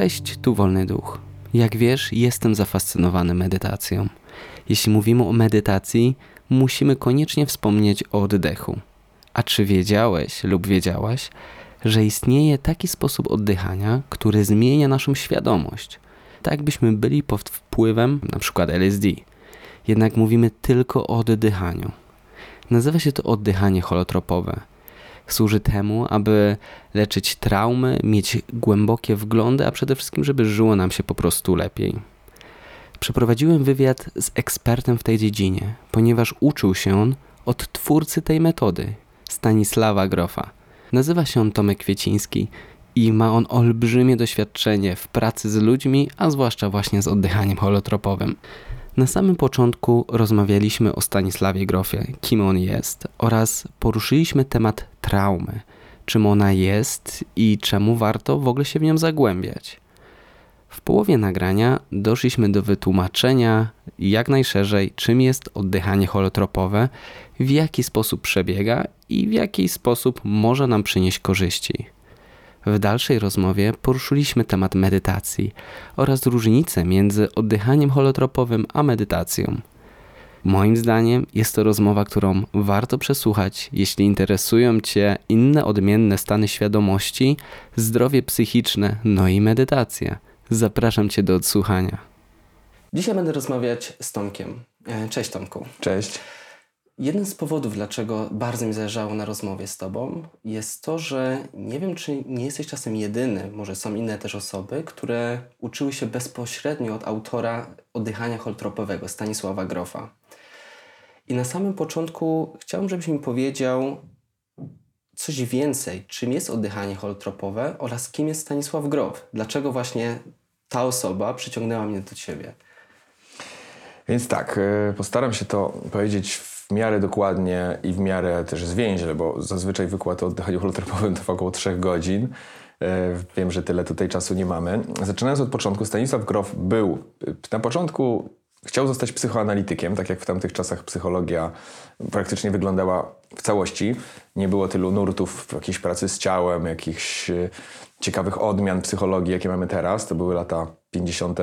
Cześć, tu Wolny Duch. Jak wiesz, jestem zafascynowany medytacją. Jeśli mówimy o medytacji, musimy koniecznie wspomnieć o oddechu. A czy wiedziałeś lub wiedziałaś, że istnieje taki sposób oddychania, który zmienia naszą świadomość? Tak byśmy byli pod wpływem np. LSD. Jednak mówimy tylko o oddychaniu. Nazywa się to oddychanie holotropowe. Służy temu, aby leczyć traumy, mieć głębokie wglądy, a przede wszystkim, żeby żyło nam się po prostu lepiej. Przeprowadziłem wywiad z ekspertem w tej dziedzinie, ponieważ uczył się on od twórcy tej metody, Stanisława Grofa. Nazywa się on Tomek Kwieciński i ma on olbrzymie doświadczenie w pracy z ludźmi, a zwłaszcza właśnie z oddychaniem holotropowym. Na samym początku rozmawialiśmy o Stanisławie Grofie, kim on jest, oraz poruszyliśmy temat traumy, czym ona jest i czemu warto w ogóle się w nią zagłębiać. W połowie nagrania doszliśmy do wytłumaczenia jak najszerzej, czym jest oddychanie holotropowe, w jaki sposób przebiega i w jaki sposób może nam przynieść korzyści. W dalszej rozmowie poruszyliśmy temat medytacji oraz różnice między oddychaniem holotropowym a medytacją. Moim zdaniem jest to rozmowa, którą warto przesłuchać, jeśli interesują Cię inne odmienne stany świadomości, zdrowie psychiczne, no i medytacja. Zapraszam Cię do odsłuchania. Dzisiaj będę rozmawiać z Tomkiem. E, cześć Tomku. Cześć. Jeden z powodów, dlaczego bardzo mi zależało na rozmowie z Tobą, jest to, że nie wiem, czy nie jesteś czasem jedyny, może są inne też osoby, które uczyły się bezpośrednio od autora oddychania holtropowego, Stanisława Grofa. I na samym początku chciałbym, żebyś mi powiedział coś więcej, czym jest oddychanie holtropowe oraz kim jest Stanisław Grof. Dlaczego właśnie ta osoba przyciągnęła mnie do Ciebie? Więc tak, e, postaram się to powiedzieć w miarę dokładnie i w miarę też zwięźle, bo zazwyczaj wykład o oddychaniu holotropowym trwa około 3 godzin. E, wiem, że tyle tutaj czasu nie mamy. Zaczynając od początku, Stanisław Grof był na początku chciał zostać psychoanalitykiem, tak jak w tamtych czasach psychologia praktycznie wyglądała w całości. Nie było tylu nurtów jakiejś pracy z ciałem, jakichś e, ciekawych odmian psychologii, jakie mamy teraz. To były lata 50.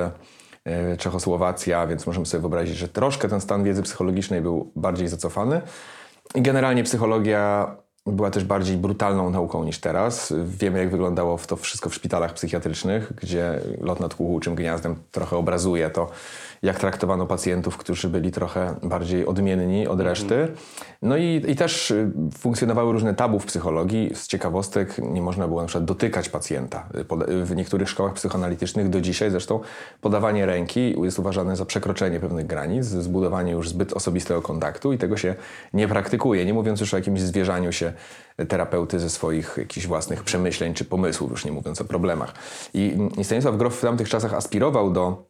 E, Czechosłowacja, więc możemy sobie wyobrazić, że troszkę ten stan wiedzy psychologicznej był bardziej zacofany. I generalnie psychologia była też bardziej brutalną nauką niż teraz. Wiemy, jak wyglądało to wszystko w szpitalach psychiatrycznych, gdzie lot nad kukułczym gniazdem trochę obrazuje to, jak traktowano pacjentów, którzy byli trochę bardziej odmienni od reszty. No i, i też y, funkcjonowały różne tabu w psychologii. Z ciekawostek nie można było na przykład dotykać pacjenta. W niektórych szkołach psychoanalitycznych do dzisiaj zresztą podawanie ręki jest uważane za przekroczenie pewnych granic, zbudowanie już zbyt osobistego kontaktu i tego się nie praktykuje. Nie mówiąc już o jakimś zwierzaniu się terapeuty ze swoich jakichś własnych przemyśleń czy pomysłów, już nie mówiąc o problemach. I, i Stanisław Grof w tamtych czasach aspirował do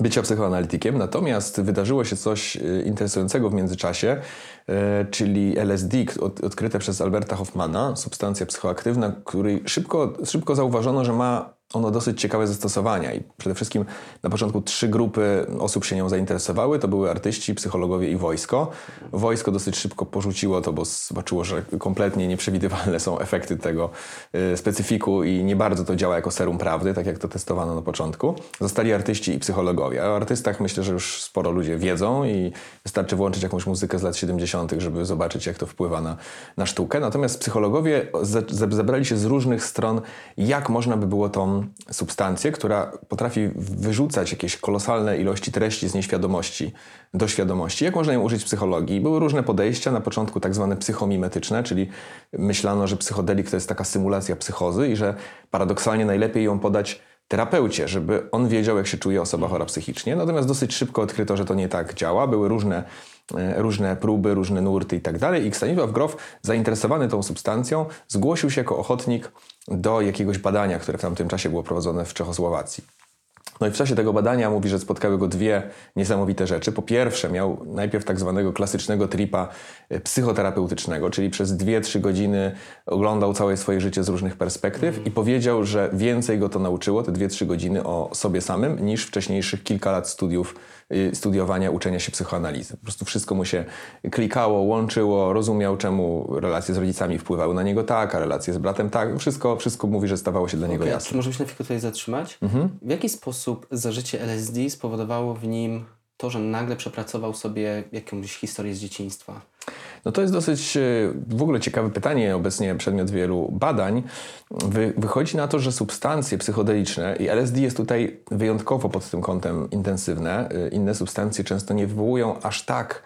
bycia psychoanalitykiem, natomiast wydarzyło się coś e, interesującego w międzyczasie, e, czyli LSD, odkryte przez Alberta Hoffmana, substancja psychoaktywna, której szybko, szybko zauważono, że ma ono dosyć ciekawe zastosowania i przede wszystkim na początku trzy grupy osób się nią zainteresowały. To były artyści, psychologowie i wojsko. Wojsko dosyć szybko porzuciło to, bo zobaczyło, że kompletnie nieprzewidywalne są efekty tego y, specyfiku i nie bardzo to działa jako serum prawdy, tak jak to testowano na początku. Zostali artyści i psychologowie. O artystach myślę, że już sporo ludzie wiedzą i wystarczy włączyć jakąś muzykę z lat 70., żeby zobaczyć, jak to wpływa na, na sztukę. Natomiast psychologowie zebrali się z różnych stron, jak można by było tą substancję, która potrafi wyrzucać jakieś kolosalne ilości treści z nieświadomości do świadomości. Jak można ją użyć w psychologii? Były różne podejścia, na początku tak zwane psychomimetyczne, czyli myślano, że psychodelik to jest taka symulacja psychozy i że paradoksalnie najlepiej ją podać terapeucie, żeby on wiedział, jak się czuje osoba chora psychicznie. Natomiast dosyć szybko odkryto, że to nie tak działa. Były różne różne próby, różne nurty i tak. I Stanisław Grof, zainteresowany tą substancją, zgłosił się jako ochotnik do jakiegoś badania, które w tamtym czasie było prowadzone w Czechosłowacji. No i w czasie tego badania mówi, że spotkały go dwie niesamowite rzeczy. Po pierwsze, miał najpierw tak zwanego klasycznego tripa e, psychoterapeutycznego, czyli przez 2-3 godziny oglądał całe swoje życie z różnych perspektyw i powiedział, że więcej go to nauczyło, te 2-3 godziny o sobie samym, niż wcześniejszych kilka lat studiów, y, studiowania, uczenia się psychoanalizy. Po prostu wszystko mu się klikało, łączyło, rozumiał, czemu relacje z rodzicami wpływały na niego tak, a relacje z bratem tak. Wszystko, wszystko mówi, że stawało się dla niego Okej, jasne. Czy możemy się na chwilę tutaj zatrzymać? W jaki sposób zażycie LSD spowodowało w nim to, że nagle przepracował sobie jakąś historię z dzieciństwa? No to jest dosyć e, w ogóle ciekawe pytanie, obecnie przedmiot wielu badań. Wy, wychodzi na to, że substancje psychodeliczne i LSD jest tutaj wyjątkowo pod tym kątem intensywne. E, Inne substancje często nie wywołują aż tak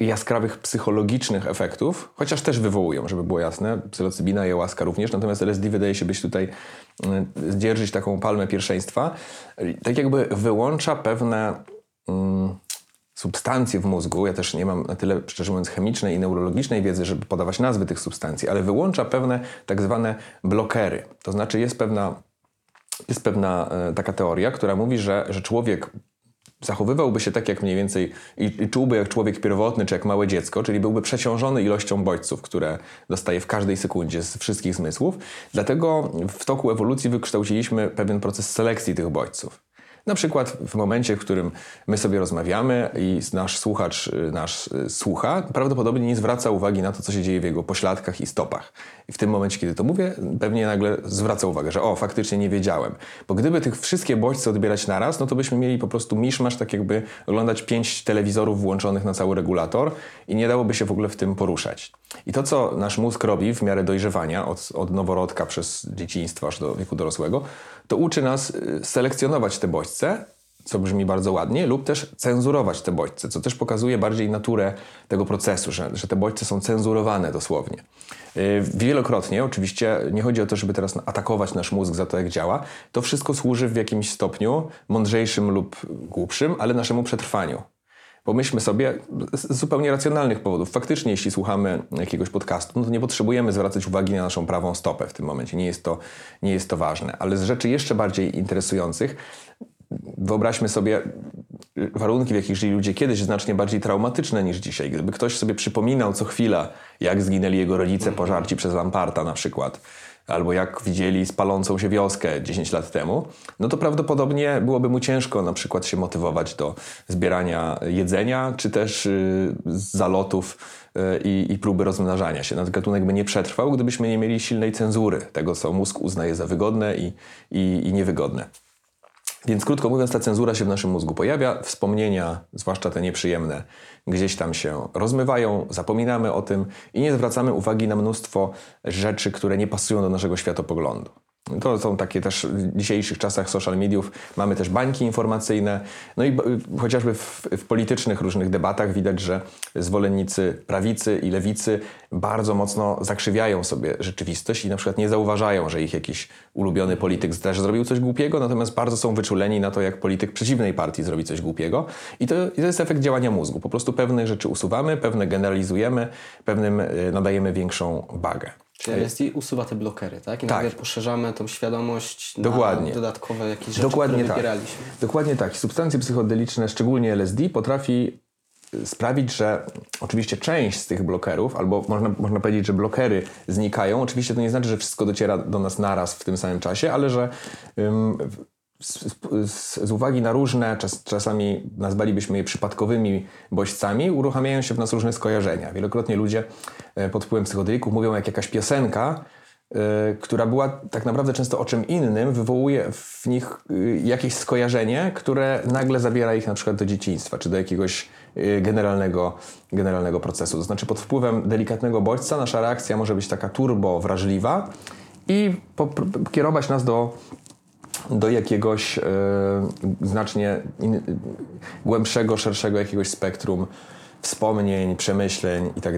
jaskrawych psychologicznych efektów, chociaż też wywołują, żeby było jasne. Psylocybina i łaska również, natomiast LSD wydaje się być tutaj mm, zdzierżyć taką palmę pierwszeństwa. E, Tak jakby wyłącza pewne substancje w mózgu, ja też nie mam na tyle, szczerze mówiąc, chemicznej i neurologicznej wiedzy, żeby podawać nazwy tych substancji, ale wyłącza pewne tak zwane blokery. To znaczy jest pewna, jest pewna e, taka teoria, która mówi, że, że człowiek zachowywałby się tak jak mniej więcej i, i czułby jak człowiek pierwotny, czy jak małe dziecko, czyli byłby przeciążony ilością bodźców, które dostaje w każdej sekundzie z wszystkich zmysłów. Dlatego w toku ewolucji wykształciliśmy pewien proces selekcji tych bodźców. Na przykład w momencie, w którym my sobie rozmawiamy i nasz słuchacz y, nasz y, słucha, prawdopodobnie nie zwraca uwagi na to, co się dzieje w jego pośladkach i stopach. I w tym momencie, kiedy to mówię, pewnie nagle zwraca uwagę, że o, faktycznie nie wiedziałem. Bo gdyby tych wszystkie bodźce odbierać naraz, no to byśmy mieli po prostu miszmasz, tak jakby oglądać pięć telewizorów włączonych na cały regulator i nie dałoby się w ogóle w tym poruszać. I to, co nasz mózg robi w miarę dojrzewania, od, od noworodka przez dzieciństwo aż do wieku dorosłego, to uczy nas y, selekcjonować te bodźce, co brzmi bardzo ładnie, lub też cenzurować te bodźce, co też pokazuje bardziej naturę tego procesu, że, że te bodźce są cenzurowane dosłownie. Yy, Wielokrotnie, oczywiście, nie chodzi o to, żeby teraz atakować nasz mózg za to, jak działa. To wszystko służy w jakimś stopniu, mądrzejszym lub głupszym, ale naszemu przetrwaniu. Pomyślmy sobie z zupełnie racjonalnych powodów. Faktycznie, jeśli słuchamy jakiegoś podcastu, no to nie potrzebujemy zwracać uwagi na naszą prawą stopę w tym momencie. Nie jest to, nie jest to ważne. Ale z rzeczy jeszcze bardziej interesujących, wyobraźmy sobie warunki, w jakich żyli ludzie kiedyś, znacznie bardziej traumatyczne niż dzisiaj. Gdyby ktoś sobie przypominał co chwila, jak zginęli jego rodzice pożarci przez Lamparta na przykład, albo jak widzieli spalącą się wioskę 10 lat temu, no to prawdopodobnie byłoby mu ciężko na przykład się motywować do zbierania jedzenia, czy też yy, zalotów yy, i, i próby rozmnażania się. Nasz gatunek by nie przetrwał, gdybyśmy nie mieli silnej cenzury tego, co mózg uznaje za wygodne i, i, i niewygodne. Więc krótko mówiąc, ta cenzura się w naszym mózgu pojawia, wspomnienia, zwłaszcza te nieprzyjemne, gdzieś tam się rozmywają, zapominamy o tym i nie zwracamy uwagi na mnóstwo rzeczy, które nie pasują do naszego światopoglądu. To są takie też w dzisiejszych czasach social mediów. Mamy też bańki informacyjne. No i chociażby w, w politycznych różnych debatach widać, że zwolennicy prawicy i lewicy bardzo mocno zakrzywiają sobie rzeczywistość i na przykład nie zauważają, że ich jakiś ulubiony polityk też zrobił coś głupiego, natomiast bardzo są wyczuleni na to, jak polityk przeciwnej partii zrobi coś głupiego. I to, i to jest efekt działania mózgu. Po prostu pewne rzeczy usuwamy, pewne generalizujemy, pewnym y, nadajemy większą wagę. Czyli LSD usuwa te blokery, tak? I Tak. nagle poszerzamy tą świadomość Dokładnie. na dodatkowe jakieś rzeczy, Dokładnie które tak. wybieraliśmy. Dokładnie tak. Substancje psychodeliczne, szczególnie LSD, potrafi y, sprawić, że oczywiście część z tych blokerów, albo można, można powiedzieć, że blokery znikają. Oczywiście to nie znaczy, że wszystko dociera do nas naraz w tym samym czasie, ale że ym, z, z, z uwagi na różne, czas, czasami nazwalibyśmy je przypadkowymi bodźcami, uruchamiają się w nas różne skojarzenia. Wielokrotnie ludzie e, pod wpływem psychodelików mówią, jak jakaś piosenka, y, która była tak naprawdę często o czym innym, wywołuje w nich y, jakieś skojarzenie, które nagle zabiera ich na przykład do dzieciństwa, czy do jakiegoś y, generalnego, generalnego procesu. To znaczy pod wpływem delikatnego bodźca nasza reakcja może być taka turbo wrażliwa i kierować nas do do jakiegoś e, znacznie in, głębszego, szerszego jakiegoś spektrum wspomnień, przemyśleń i tak.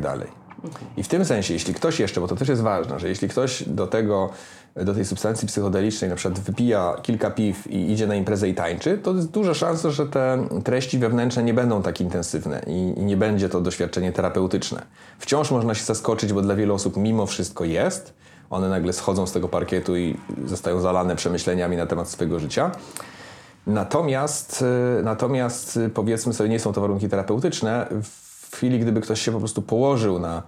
I w tym sensie, jeśli ktoś jeszcze, bo to też jest ważne, że jeśli ktoś do tego, do tej substancji psychodelicznej na przykład wypija kilka piw i idzie na imprezę i tańczy, to jest duża szansa, że te treści wewnętrzne nie będą tak intensywne i, i nie będzie to doświadczenie terapeutyczne. Wciąż można się zaskoczyć, bo dla wielu osób mimo wszystko jest. One nagle schodzą z tego parkietu i zostają zalane przemyśleniami na temat swojego życia. Natomiast, y, natomiast y, powiedzmy sobie, nie są to warunki terapeutyczne. W chwili, gdyby ktoś się po prostu położył na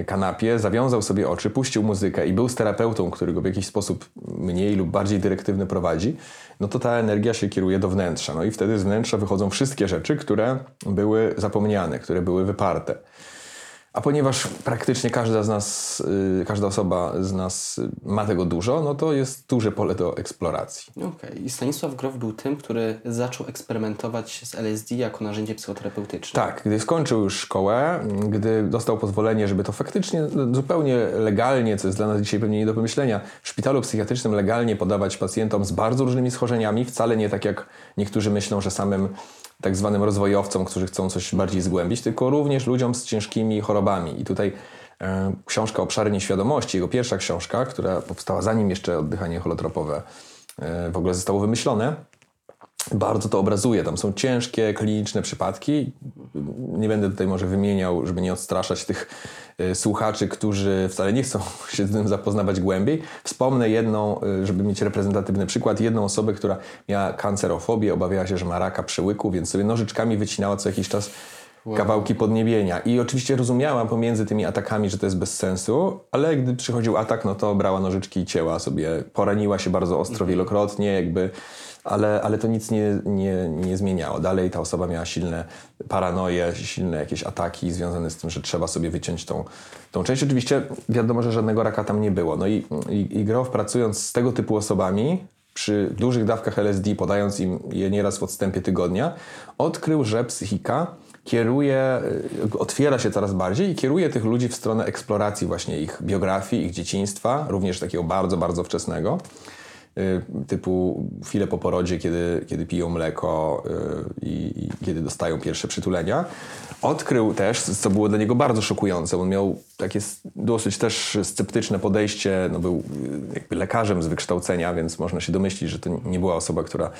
y, kanapie, zawiązał sobie oczy, puścił muzykę i był z terapeutą, który go w jakiś sposób mniej lub bardziej dyrektywny prowadzi, no to ta energia się kieruje do wnętrza. No i wtedy z wnętrza wychodzą wszystkie rzeczy, które były zapomniane, które były wyparte. A ponieważ praktycznie każda z nas, y, każda osoba z nas ma tego dużo, no to jest duże pole do eksploracji. Okej. I Stanisław Grof był tym, który zaczął eksperymentować z LSD jako narzędzie psychoterapeutyczne. Tak, gdy skończył już szkołę, gdy dostał pozwolenie, żeby to faktycznie zupełnie legalnie, co jest dla nas dzisiaj pewnie nie do pomyślenia, w szpitalu psychiatrycznym legalnie podawać pacjentom z bardzo różnymi schorzeniami, wcale nie tak jak niektórzy myślą, że samym tak zwanym rozwojowcom, którzy chcą coś bardziej zgłębić, tylko również ludziom z ciężkimi chorobami. I tutaj e, książka Obszary Nieświadomości, jego pierwsza książka, która powstała zanim jeszcze oddychanie holotropowe e, w ogóle zostało wymyślone, bardzo to obrazuje. Tam są ciężkie, kliniczne przypadki. Nie będę tutaj może wymieniał, żeby nie odstraszać tych y, słuchaczy, którzy wcale nie chcą się z tym zapoznawać głębiej. Wspomnę jedną, y, żeby mieć reprezentatywny przykład, jedną osobę, która miała kancerofobię, obawiała się, że ma raka przyłyku, więc sobie nożyczkami wycinała co jakiś czas kawałki podniebienia. I oczywiście rozumiała pomiędzy tymi atakami, że to jest bez sensu, ale gdy przychodził atak, no to brała nożyczki i cięła sobie. Poraniła się bardzo ostro wielokrotnie, jakby ale, ale to nic nie, nie, nie zmieniało. Dalej ta osoba miała silne paranoje, silne jakieś ataki związane z tym, że trzeba sobie wyciąć tą, tą część. Oczywiście wiadomo, że żadnego raka tam nie było. No i, i, i Grof pracując z tego typu osobami, przy dużych dawkach LSD, podając im je nieraz w odstępie tygodnia, odkrył, że psychika kieruje, y, otwiera się coraz bardziej i kieruje tych ludzi w stronę eksploracji właśnie ich biografii, ich dzieciństwa, również takiego bardzo, bardzo wczesnego. Y, typu chwilę po porodzie, kiedy, kiedy piją mleko y, i, i, kiedy dostają pierwsze przytulenia. Odkrył też, co było dla niego bardzo szokujące, on miał takie dosyć też sceptyczne podejście, no był y, jakby lekarzem z wykształcenia, więc można się domyślić, że to nie była osoba, która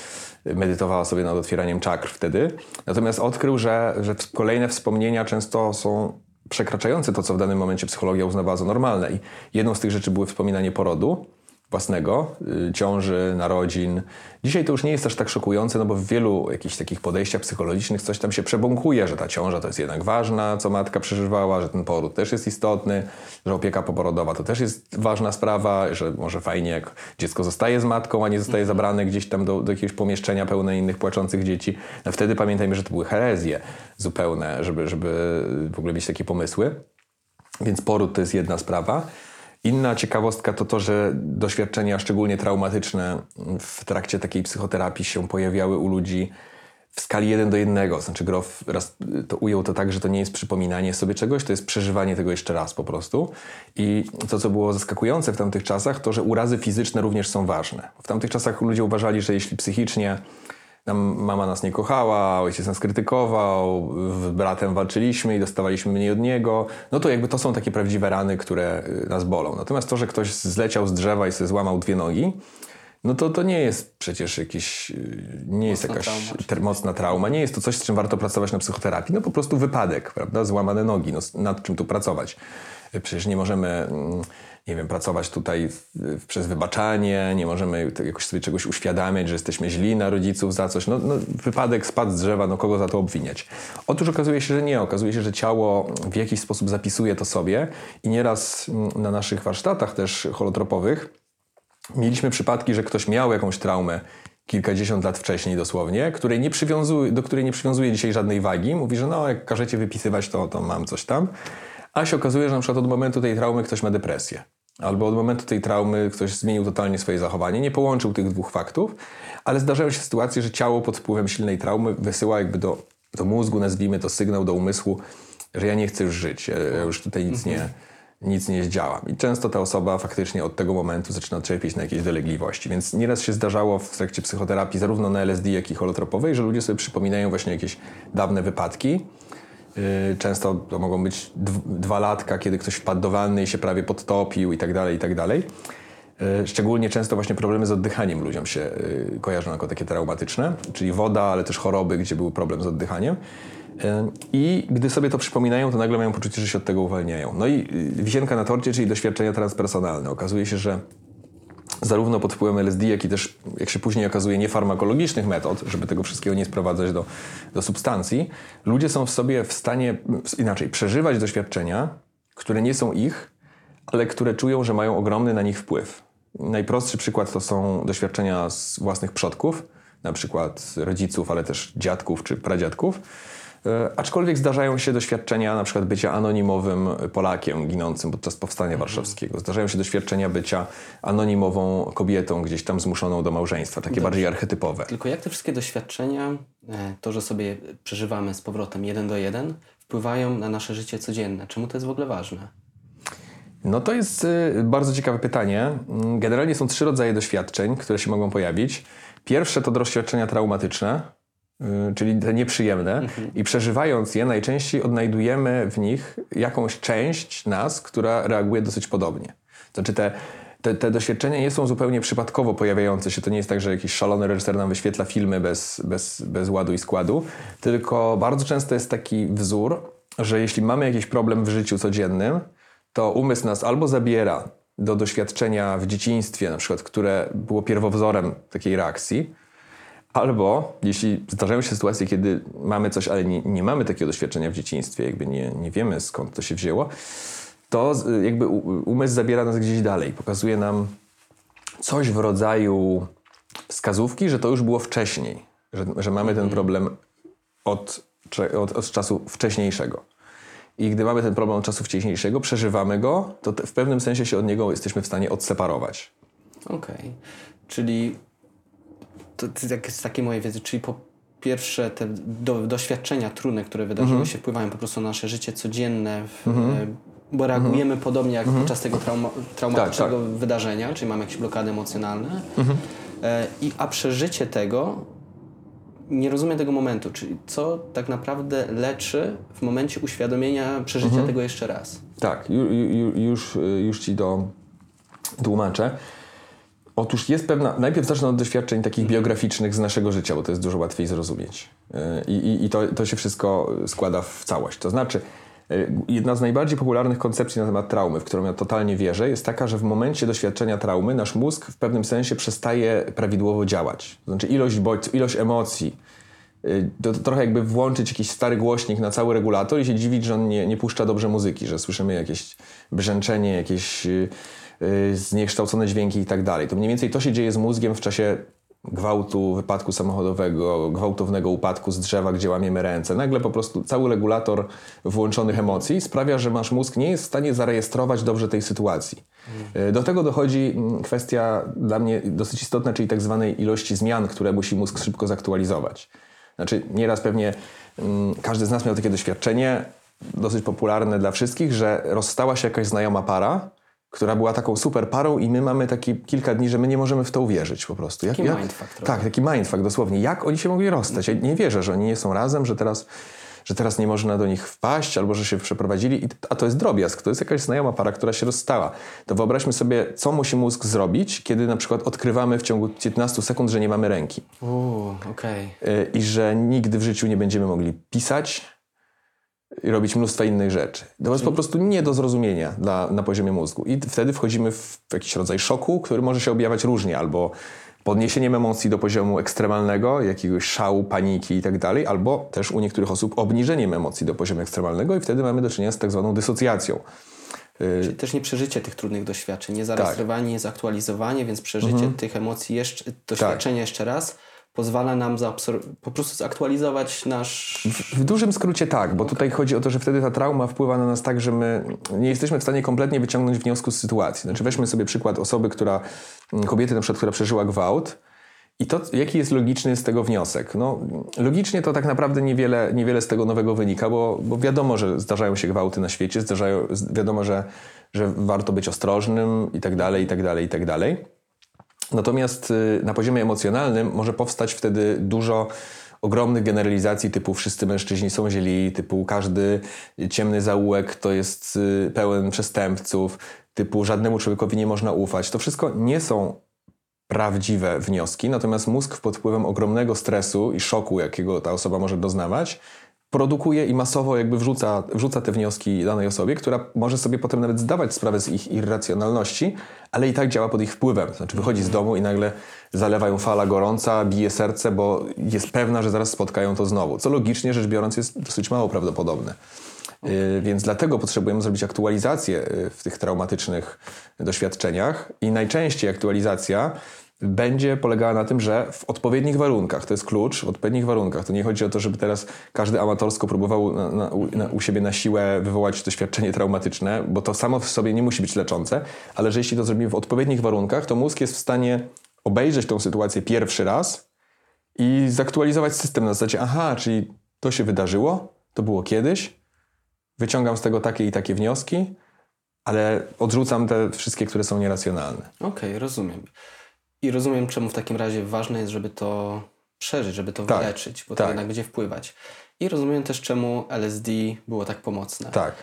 medytowała sobie nad otwieraniem czakr wtedy. Natomiast odkrył, że, że kolejne wspomnienia często są przekraczające to, co w danym momencie psychologia uznawała za normalne. I jedną z tych rzeczy były wspominanie porodu, własnego, y, ciąży, narodzin. Dzisiaj to już nie jest aż tak szokujące, no bo w wielu jakichś takich podejściach psychologicznych coś tam się przebąkuje, że ta ciąża to jest jednak ważna, co matka przeżywała, że ten poród też jest istotny, że opieka poporodowa to też jest ważna sprawa, że może fajnie jak dziecko zostaje z matką, a nie zostaje zabrane gdzieś tam do, do jakiegoś pomieszczenia pełne innych płaczących dzieci. No wtedy pamiętajmy, że to były herezje zupełne, żeby, żeby w ogóle mieć takie pomysły. Więc poród to jest jedna sprawa. Inna ciekawostka to to, że doświadczenia szczególnie traumatyczne w trakcie takiej psychoterapii się pojawiały u ludzi w skali 1 do 1. Znaczy Grof raz to ujął to tak, że to nie jest przypominanie sobie czegoś, to jest przeżywanie tego jeszcze raz po prostu. I to, co było zaskakujące w tamtych czasach, to, że urazy fizyczne również są ważne. W tamtych czasach ludzie uważali, że jeśli psychicznie mama nas nie kochała, ojciec nas krytykował, z bratem walczyliśmy i dostawaliśmy mniej od niego, no to jakby to są takie prawdziwe rany, które y, nas bolą. Natomiast to, że ktoś zleciał z drzewa i sobie złamał dwie nogi, no to to nie jest przecież jakiś, y, nie jest Mocna jakaś trauma, ter- mocna trauma, nie jest to coś, z czym warto pracować na psychoterapii, no po prostu wypadek, prawda, złamane nogi, no nad czym tu pracować? Przecież nie możemy, mm, nie wiem, pracować tutaj przez wybaczanie, nie możemy tak jakoś sobie czegoś uświadamiać, że jesteśmy źli na rodziców za coś. No, no wypadek, spadł z drzewa, no kogo za to obwiniać? Otóż okazuje się, że nie. Okazuje się, że ciało w jakiś sposób zapisuje to sobie i nieraz mm, na naszych warsztatach też holotropowych mieliśmy przypadki, że ktoś miał jakąś traumę kilkadziesiąt lat wcześniej dosłownie, której nie do której nie przywiązuje dzisiaj żadnej wagi. Mówi, że no jak każecie wypisywać, to, to mam coś tam. A się okazuje, że na przykład od momentu tej traumy ktoś ma depresję. Albo od momentu tej traumy ktoś zmienił totalnie swoje zachowanie, nie połączył tych dwóch faktów, ale zdarzają się sytuacje, że ciało pod wpływem silnej traumy wysyła jakby do, do mózgu, nazwijmy to sygnał do umysłu, że ja nie chcę już żyć, ja ja już tutaj nic nie, nic nie zdziałam. I często ta osoba faktycznie od tego momentu zaczyna cierpieć na jakieś dolegliwości. Więc nieraz się zdarzało w trakcie psychoterapii, zarówno na LSD, jak i holotropowej, że ludzie sobie przypominają właśnie jakieś dawne wypadki. Yy, Często to mogą być dw- dwa latka, kiedy ktoś wpadł do wanny i się prawie podtopił i tak dalej, i tak dalej. Yy, Szczególnie często właśnie problemy z oddychaniem ludziom się yy, kojarzą jako takie traumatyczne, czyli woda, ale też choroby, gdzie był problem z oddychaniem. I gdy sobie to przypominają, to nagle mają poczucie, że się od tego uwalniają. No i wisienka na torcie, czyli doświadczenia transpersonalne. Okazuje się, że zarówno pod wpływem LSD, jak i też, jak się później okazuje, niefarmakologicznych metod, żeby tego wszystkiego nie sprowadzać do, do substancji, ludzie są w sobie w stanie, inaczej, przeżywać doświadczenia, które nie są ich, ale które czują, że mają ogromny na nich wpływ. Najprostszy przykład to są doświadczenia z własnych przodków, na przykład rodziców, ale też dziadków czy pradziadków. E, aczkolwiek zdarzają się doświadczenia na przykład bycia anonimowym Polakiem ginącym podczas powstania warszawskiego. Zdarzają się doświadczenia bycia anonimową kobietą gdzieś tam zmuszoną do małżeństwa, takie bardziej archetypowe. Tylko jak te wszystkie doświadczenia, e, to, że sobie przeżywamy z powrotem jeden do jeden, wpływają na nasze życie codzienne? Czemu to jest w ogóle ważne? No to jest y, bardzo ciekawe pytanie. Mm, Generalnie są trzy rodzaje doświadczeń, które się mogą pojawić. Pierwsze to doświadczenia traumatyczne, czyli te nieprzyjemne, i przeżywając je, najczęściej odnajdujemy w nich jakąś część nas, która reaguje dosyć podobnie. Znaczy te, te, te doświadczenia nie są zupełnie przypadkowo pojawiające się. To nie jest tak, że jakiś szalony reżyser nam wyświetla filmy bez, bez, bez ładu i składu, tylko bardzo często jest taki wzór, że jeśli mamy jakiś problem w życiu codziennym, to umysł nas albo zabiera do doświadczenia w dzieciństwie, na przykład, które było pierwowzorem takiej reakcji, albo jeśli zdarzają się sytuacje, kiedy mamy coś, ale nie, nie mamy takiego doświadczenia w dzieciństwie, jakby nie, nie wiemy skąd to się wzięło, to jakby umysł zabiera nas gdzieś dalej, pokazuje nam coś w rodzaju wskazówki, że to już było wcześniej, że, że mamy ten problem od, od, od czasu wcześniejszego. I gdy mamy ten problem od czasu wcześniejszego, przeżywamy go, to w pewnym sensie się od niego jesteśmy w stanie odseparować. Okej. Czyli to, to jest takie moje wiedzy, czyli po pierwsze te do, doświadczenia trudne, które wydarzyły Mhm. się, wpływają po prostu na nasze życie codzienne, w, e, bo reagujemy podobnie jak podczas tego trauma, traumatycznego Mhm. Tak, wydarzenia, czyli mamy jakieś blokady emocjonalne. Mhm. E, i, a przeżycie tego nie rozumiem tego momentu, czyli co tak naprawdę leczy w momencie uświadomienia przeżycia Mhm. tego jeszcze raz. Tak, ju, ju, już, już ci to tłumaczę. Otóż jest pewna. Najpierw zacznę od doświadczeń takich biograficznych z naszego życia, bo to jest dużo łatwiej zrozumieć. Yy, I, i, i to, to się wszystko składa w całość. To znaczy, yy, jedna z najbardziej popularnych koncepcji na temat traumy, w którą ja totalnie wierzę, jest taka, że w momencie doświadczenia traumy nasz mózg w pewnym sensie przestaje prawidłowo działać. To znaczy, ilość bodźców, ilość emocji, Y, to, to trochę jakby włączyć jakiś stary głośnik na cały regulator i się dziwić, że on nie, nie puszcza dobrze muzyki, że słyszymy jakieś brzęczenie, jakieś y, y, zniekształcone dźwięki i tak dalej. To mniej więcej to się dzieje z mózgiem w czasie gwałtu, wypadku samochodowego, gwałtownego upadku z drzewa, gdzie łamiemy ręce. Nagle po prostu cały regulator włączonych emocji sprawia, że nasz mózg nie jest w stanie zarejestrować dobrze tej sytuacji. Y, Do tego dochodzi mm, kwestia dla mnie dosyć istotna, czyli tak zwanej ilości zmian, które musi mózg szybko zaktualizować. Znaczy, nieraz pewnie mm, każdy z nas miał takie doświadczenie, dosyć popularne dla wszystkich, że rozstała się jakaś znajoma para, która była taką super parą i my mamy taki kilka dni, że my nie możemy w to uwierzyć po prostu. Jak, Taki mindfuck trochę. Tak, taki mindfuck dosłownie. Jak oni się mogli rozstać? Ja nie wierzę, że oni nie są razem, że teraz, że teraz nie można do nich wpaść albo że się przeprowadzili. A to jest drobiazg, to jest jakaś znajoma para, która się rozstała. To wyobraźmy sobie, co musi mózg zrobić, kiedy na przykład odkrywamy w ciągu 15 sekund, że nie mamy ręki. Uuu, okej. Y, i że nigdy w życiu nie będziemy mogli pisać i robić mnóstwa innych rzeczy. To jest po prostu nie do zrozumienia dla, na poziomie mózgu. I wtedy wchodzimy w jakiś rodzaj szoku, który może się objawiać różnie, albo podniesieniem emocji do poziomu ekstremalnego, jakiegoś szału, paniki i tak dalej, albo też u niektórych osób obniżeniem emocji do poziomu ekstremalnego i wtedy mamy do czynienia z tak zwaną dysocjacją. Czyli też nie przeżycie tych trudnych doświadczeń, nie zarejestrowanie, nie zaktualizowanie, więc przeżycie tych emocji, jeszcze, doświadczenia jeszcze raz pozwala nam po prostu zaktualizować nasz... W dużym skrócie tak, bo tutaj chodzi o to, że wtedy ta trauma wpływa na nas tak, że my nie jesteśmy w stanie kompletnie wyciągnąć wniosku z sytuacji. Znaczy weźmy sobie przykład osoby, która, kobiety na przykład, która przeżyła gwałt i to, jaki jest logiczny z tego wniosek? No, logicznie to tak naprawdę niewiele, niewiele z tego nowego wynika, bo, bo wiadomo, że zdarzają się gwałty na świecie, zdarzają, wiadomo, że, że warto być ostrożnym i tak dalej, i tak dalej, i tak dalej. Natomiast y, na poziomie emocjonalnym może powstać wtedy dużo ogromnych generalizacji typu wszyscy mężczyźni są źli, typu każdy ciemny zaułek to jest y, pełen przestępców, typu żadnemu człowiekowi nie można ufać. To wszystko nie są prawdziwe wnioski, natomiast mózg pod wpływem ogromnego stresu i szoku, jakiego ta osoba może doznawać, produkuje i masowo jakby wrzuca, wrzuca te wnioski danej osobie, która może sobie potem nawet zdawać sprawę z ich irracjonalności, ale i tak działa pod ich wpływem. Znaczy wychodzi z domu i nagle zalewa ją fala gorąca, bije serce, bo jest pewna, że zaraz spotkają to znowu. Co logicznie rzecz biorąc jest dosyć mało prawdopodobne. Yy, Więc dlatego potrzebujemy zrobić aktualizację yy, w tych traumatycznych doświadczeniach i najczęściej aktualizacja będzie polegała na tym, że w odpowiednich warunkach, to jest klucz, w odpowiednich warunkach. To nie chodzi o to, żeby teraz każdy amatorsko próbował na, na, u, na, u siebie na siłę wywołać doświadczenie traumatyczne, bo to samo w sobie nie musi być leczące, ale że jeśli to zrobimy w odpowiednich warunkach, to mózg jest w stanie obejrzeć tą sytuację pierwszy raz i zaktualizować system na zasadzie, aha, czyli to się wydarzyło, to było kiedyś, wyciągam z tego takie i takie wnioski, ale odrzucam te wszystkie, które są nieracjonalne. Okej, rozumiem. I rozumiem, czemu w takim razie ważne jest, żeby to przeżyć, żeby to Tak, wyleczyć, bo tak. to jednak będzie wpływać. I rozumiem też, czemu LSD było tak pomocne. Tak.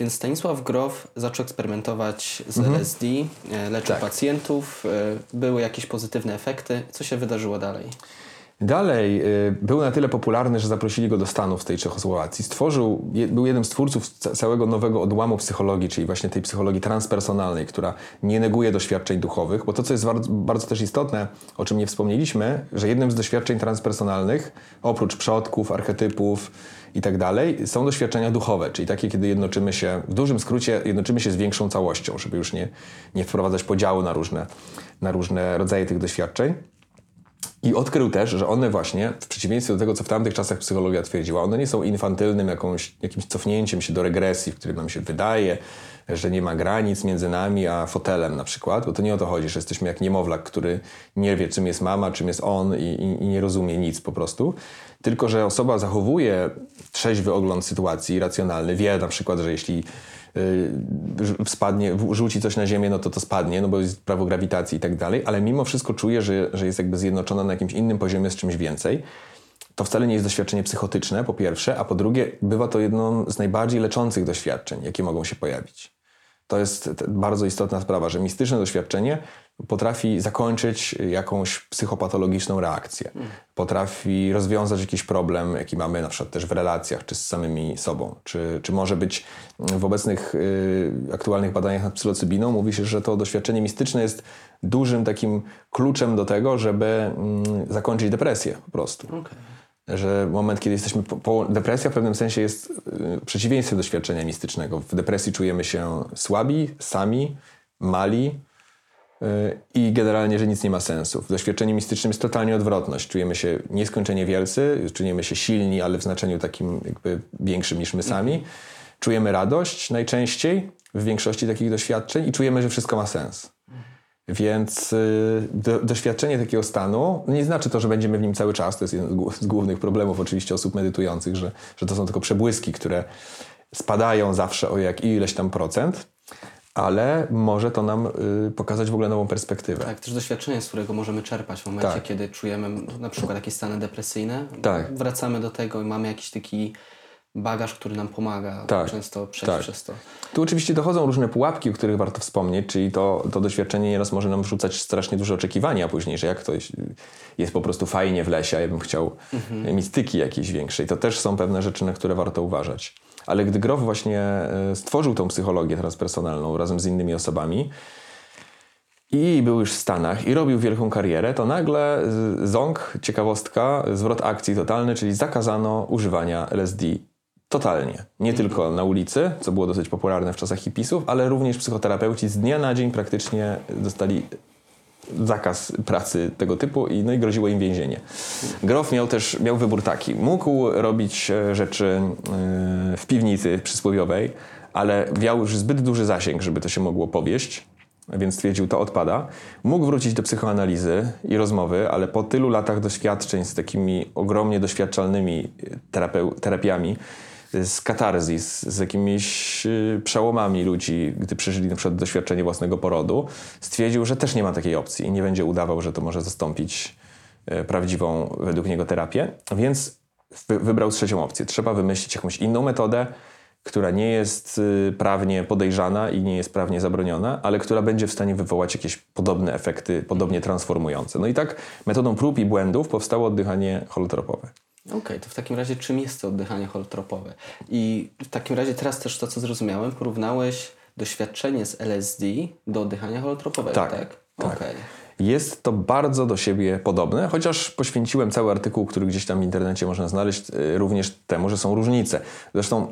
Więc Stanisław Grof zaczął eksperymentować z LSD, e, leczył Tak. pacjentów, e, były jakieś pozytywne efekty. Co się wydarzyło dalej? Dalej y, był na tyle popularny, że zaprosili go do Stanów w tej Czechosłowacji. Stworzył, był jednym z twórców ca- całego nowego odłamu psychologii, czyli właśnie tej psychologii transpersonalnej, która nie neguje doświadczeń duchowych, bo to, co jest bardzo, bardzo też istotne, o czym nie wspomnieliśmy, że jednym z doświadczeń transpersonalnych, oprócz przodków, archetypów i tak dalej, są doświadczenia duchowe, czyli takie, kiedy jednoczymy się, w dużym skrócie, jednoczymy się z większą całością, żeby już nie, nie wprowadzać podziału na różne, na różne rodzaje tych doświadczeń. I odkrył też, że one właśnie, w przeciwieństwie do tego, co w tamtych czasach psychologia twierdziła, one nie są infantylnym jakąś, jakimś cofnięciem się do regresji, w którym nam się wydaje, że nie ma granic między nami a fotelem na przykład, bo to nie o to chodzi, że jesteśmy jak niemowlak, który nie wie, czym jest mama, czym jest on i, i, i nie rozumie nic po prostu, tylko że osoba zachowuje trzeźwy ogląd sytuacji, racjonalny, wie na przykład, że jeśli spadnie, w- rzuci coś na ziemię, no to to spadnie, no bo jest prawo grawitacji i tak dalej, ale mimo wszystko czuje, że, że jest jakby zjednoczona na jakimś innym poziomie z czymś więcej. To wcale nie jest doświadczenie psychotyczne, po pierwsze, a po drugie, bywa to jedno z najbardziej leczących doświadczeń, jakie mogą się pojawić. To jest bardzo istotna sprawa, że mistyczne doświadczenie potrafi zakończyć jakąś psychopatologiczną reakcję. Potrafi rozwiązać jakiś problem, jaki mamy na przykład też w relacjach, czy z samymi sobą. Czy, czy może być w obecnych y, aktualnych badaniach nad psylocybiną, mówi się, że to doświadczenie mistyczne jest dużym takim kluczem do tego, żeby mm, zakończyć depresję po prostu Okej. że moment, kiedy jesteśmy po, po depresja w pewnym sensie jest y, przeciwieństwem doświadczenia mistycznego. W depresji czujemy się słabi, sami, mali i generalnie, że nic nie ma sensu. W doświadczeniu mistycznym jest totalnie odwrotność. Czujemy się nieskończenie wielcy, czujemy się silni, ale w znaczeniu takim jakby większym niż my sami. Czujemy radość najczęściej w większości takich doświadczeń i czujemy, że wszystko ma sens. Więc y, do, doświadczenie takiego stanu nie znaczy to, że będziemy w nim cały czas. To jest jeden z głównych problemów oczywiście osób medytujących, że, że to są tylko przebłyski, które spadają zawsze o jak ileś tam procent, ale może to nam y, pokazać w ogóle nową perspektywę. Tak, też doświadczenie, z którego możemy czerpać w momencie, Tak. kiedy czujemy na przykład jakieś stany depresyjne. Tak. Wracamy do tego i mamy jakiś taki bagaż, który nam pomaga Tak. często przejść Tak. przez to. Tu oczywiście dochodzą różne pułapki, o których warto wspomnieć, czyli to, to doświadczenie nieraz może nam wrzucać strasznie duże oczekiwania później, że jak to jest, po prostu fajnie w lesie, a ja bym chciał mistyki jakiejś większej. To też są pewne rzeczy, na które warto uważać. Ale gdy Grof właśnie e, stworzył tą psychologię transpersonalną razem z innymi osobami i był już w Stanach i robił wielką karierę, to nagle ząg, ciekawostka, zwrot akcji totalny, czyli zakazano używania LSD totalnie. Nie tylko na ulicy, co było dosyć popularne w czasach hipisów, ale również psychoterapeuci z dnia na dzień praktycznie dostali zakaz pracy tego typu i, no i groziło im więzienie. Grof miał też miał wybór taki. Mógł robić e, rzeczy e, w piwnicy przysłowiowej, ale miał już zbyt duży zasięg, żeby to się mogło powieść, więc stwierdził, to odpada. Mógł wrócić do psychoanalizy i rozmowy, ale po tylu latach doświadczeń z takimi ogromnie doświadczalnymi terapeu- terapiami, z katarzis, z jakimiś y, przełomami ludzi, gdy przeżyli na przykład doświadczenie własnego porodu, stwierdził, że też nie ma takiej opcji i nie będzie udawał, że to może zastąpić e, prawdziwą według niego terapię, więc wy- wybrał trzecią opcję. Trzeba wymyślić jakąś inną metodę, która nie jest y, prawnie podejrzana i nie jest prawnie zabroniona, ale która będzie w stanie wywołać jakieś podobne efekty, podobnie transformujące. No i tak metodą prób i błędów powstało oddychanie holotropowe. Okej, to w takim razie czym jest to oddychanie holotropowe? I w takim razie teraz też to, co zrozumiałem, porównałeś doświadczenie z LSD do oddychania holotropowego, Tak, tak? tak. Okej. Jest to bardzo do siebie podobne, chociaż poświęciłem cały artykuł, który gdzieś tam w internecie można znaleźć, y, również temu, że są różnice. Zresztą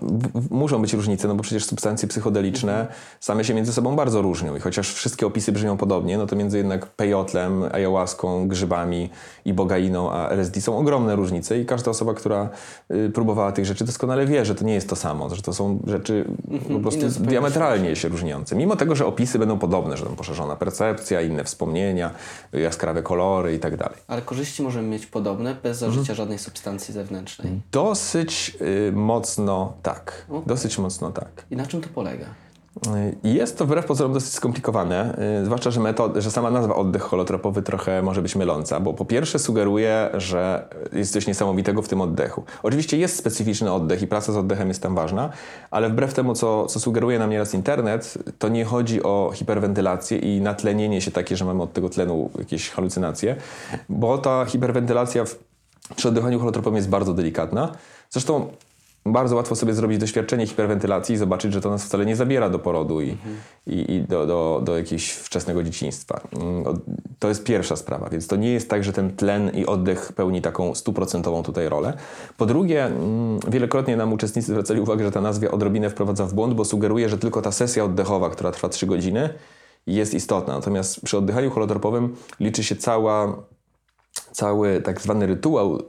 muszą być różnice, no bo przecież substancje psychodeliczne same się między sobą bardzo różnią i chociaż wszystkie opisy brzmią podobnie, no to między jednak pejotlem, ayahuaską, grzybami i bogainą a LSD są ogromne różnice i każda osoba, która y, próbowała tych rzeczy doskonale wie, że to nie jest to samo, że to są rzeczy po prostu diametralnie się różniące. Mimo tego, że opisy będą podobne, że tam poszerzona percepcja, inne wspomnienia, jaskrawe kolory i tak dalej. Ale korzyści możemy mieć podobne bez Mhm. zażycia żadnej substancji zewnętrznej. Dosyć y, mocno tak. Dosyć mocno tak. I na czym to polega? Jest to wbrew pozorom dosyć skomplikowane, y, zwłaszcza, że, metod, że sama nazwa oddech holotropowy trochę może być myląca, bo po pierwsze sugeruje, że jest coś niesamowitego w tym oddechu. Oczywiście jest specyficzny oddech i praca z oddechem jest tam ważna, ale wbrew temu, co, co sugeruje nam nieraz internet, to nie chodzi o hiperwentylację i natlenienie się takie, że mamy od tego tlenu jakieś halucynacje, bo ta hiperwentylacja w, przy oddychaniu holotropowym jest bardzo delikatna. Zresztą bardzo łatwo sobie zrobić doświadczenie hiperwentylacji i zobaczyć, że to nas wcale nie zabiera do porodu i, i, i do, do, do jakiegoś wczesnego dzieciństwa. Mm, To jest pierwsza sprawa, więc to nie jest tak, że ten tlen i oddech pełni taką stuprocentową tutaj rolę. Po drugie, mm, wielokrotnie nam uczestnicy zwracali uwagę, że ta nazwa odrobinę wprowadza w błąd, bo sugeruje, że tylko ta sesja oddechowa, która trwa 3 godziny, jest istotna. Natomiast przy oddychaniu holotropowym liczy się cała cały tak zwany rytuał y,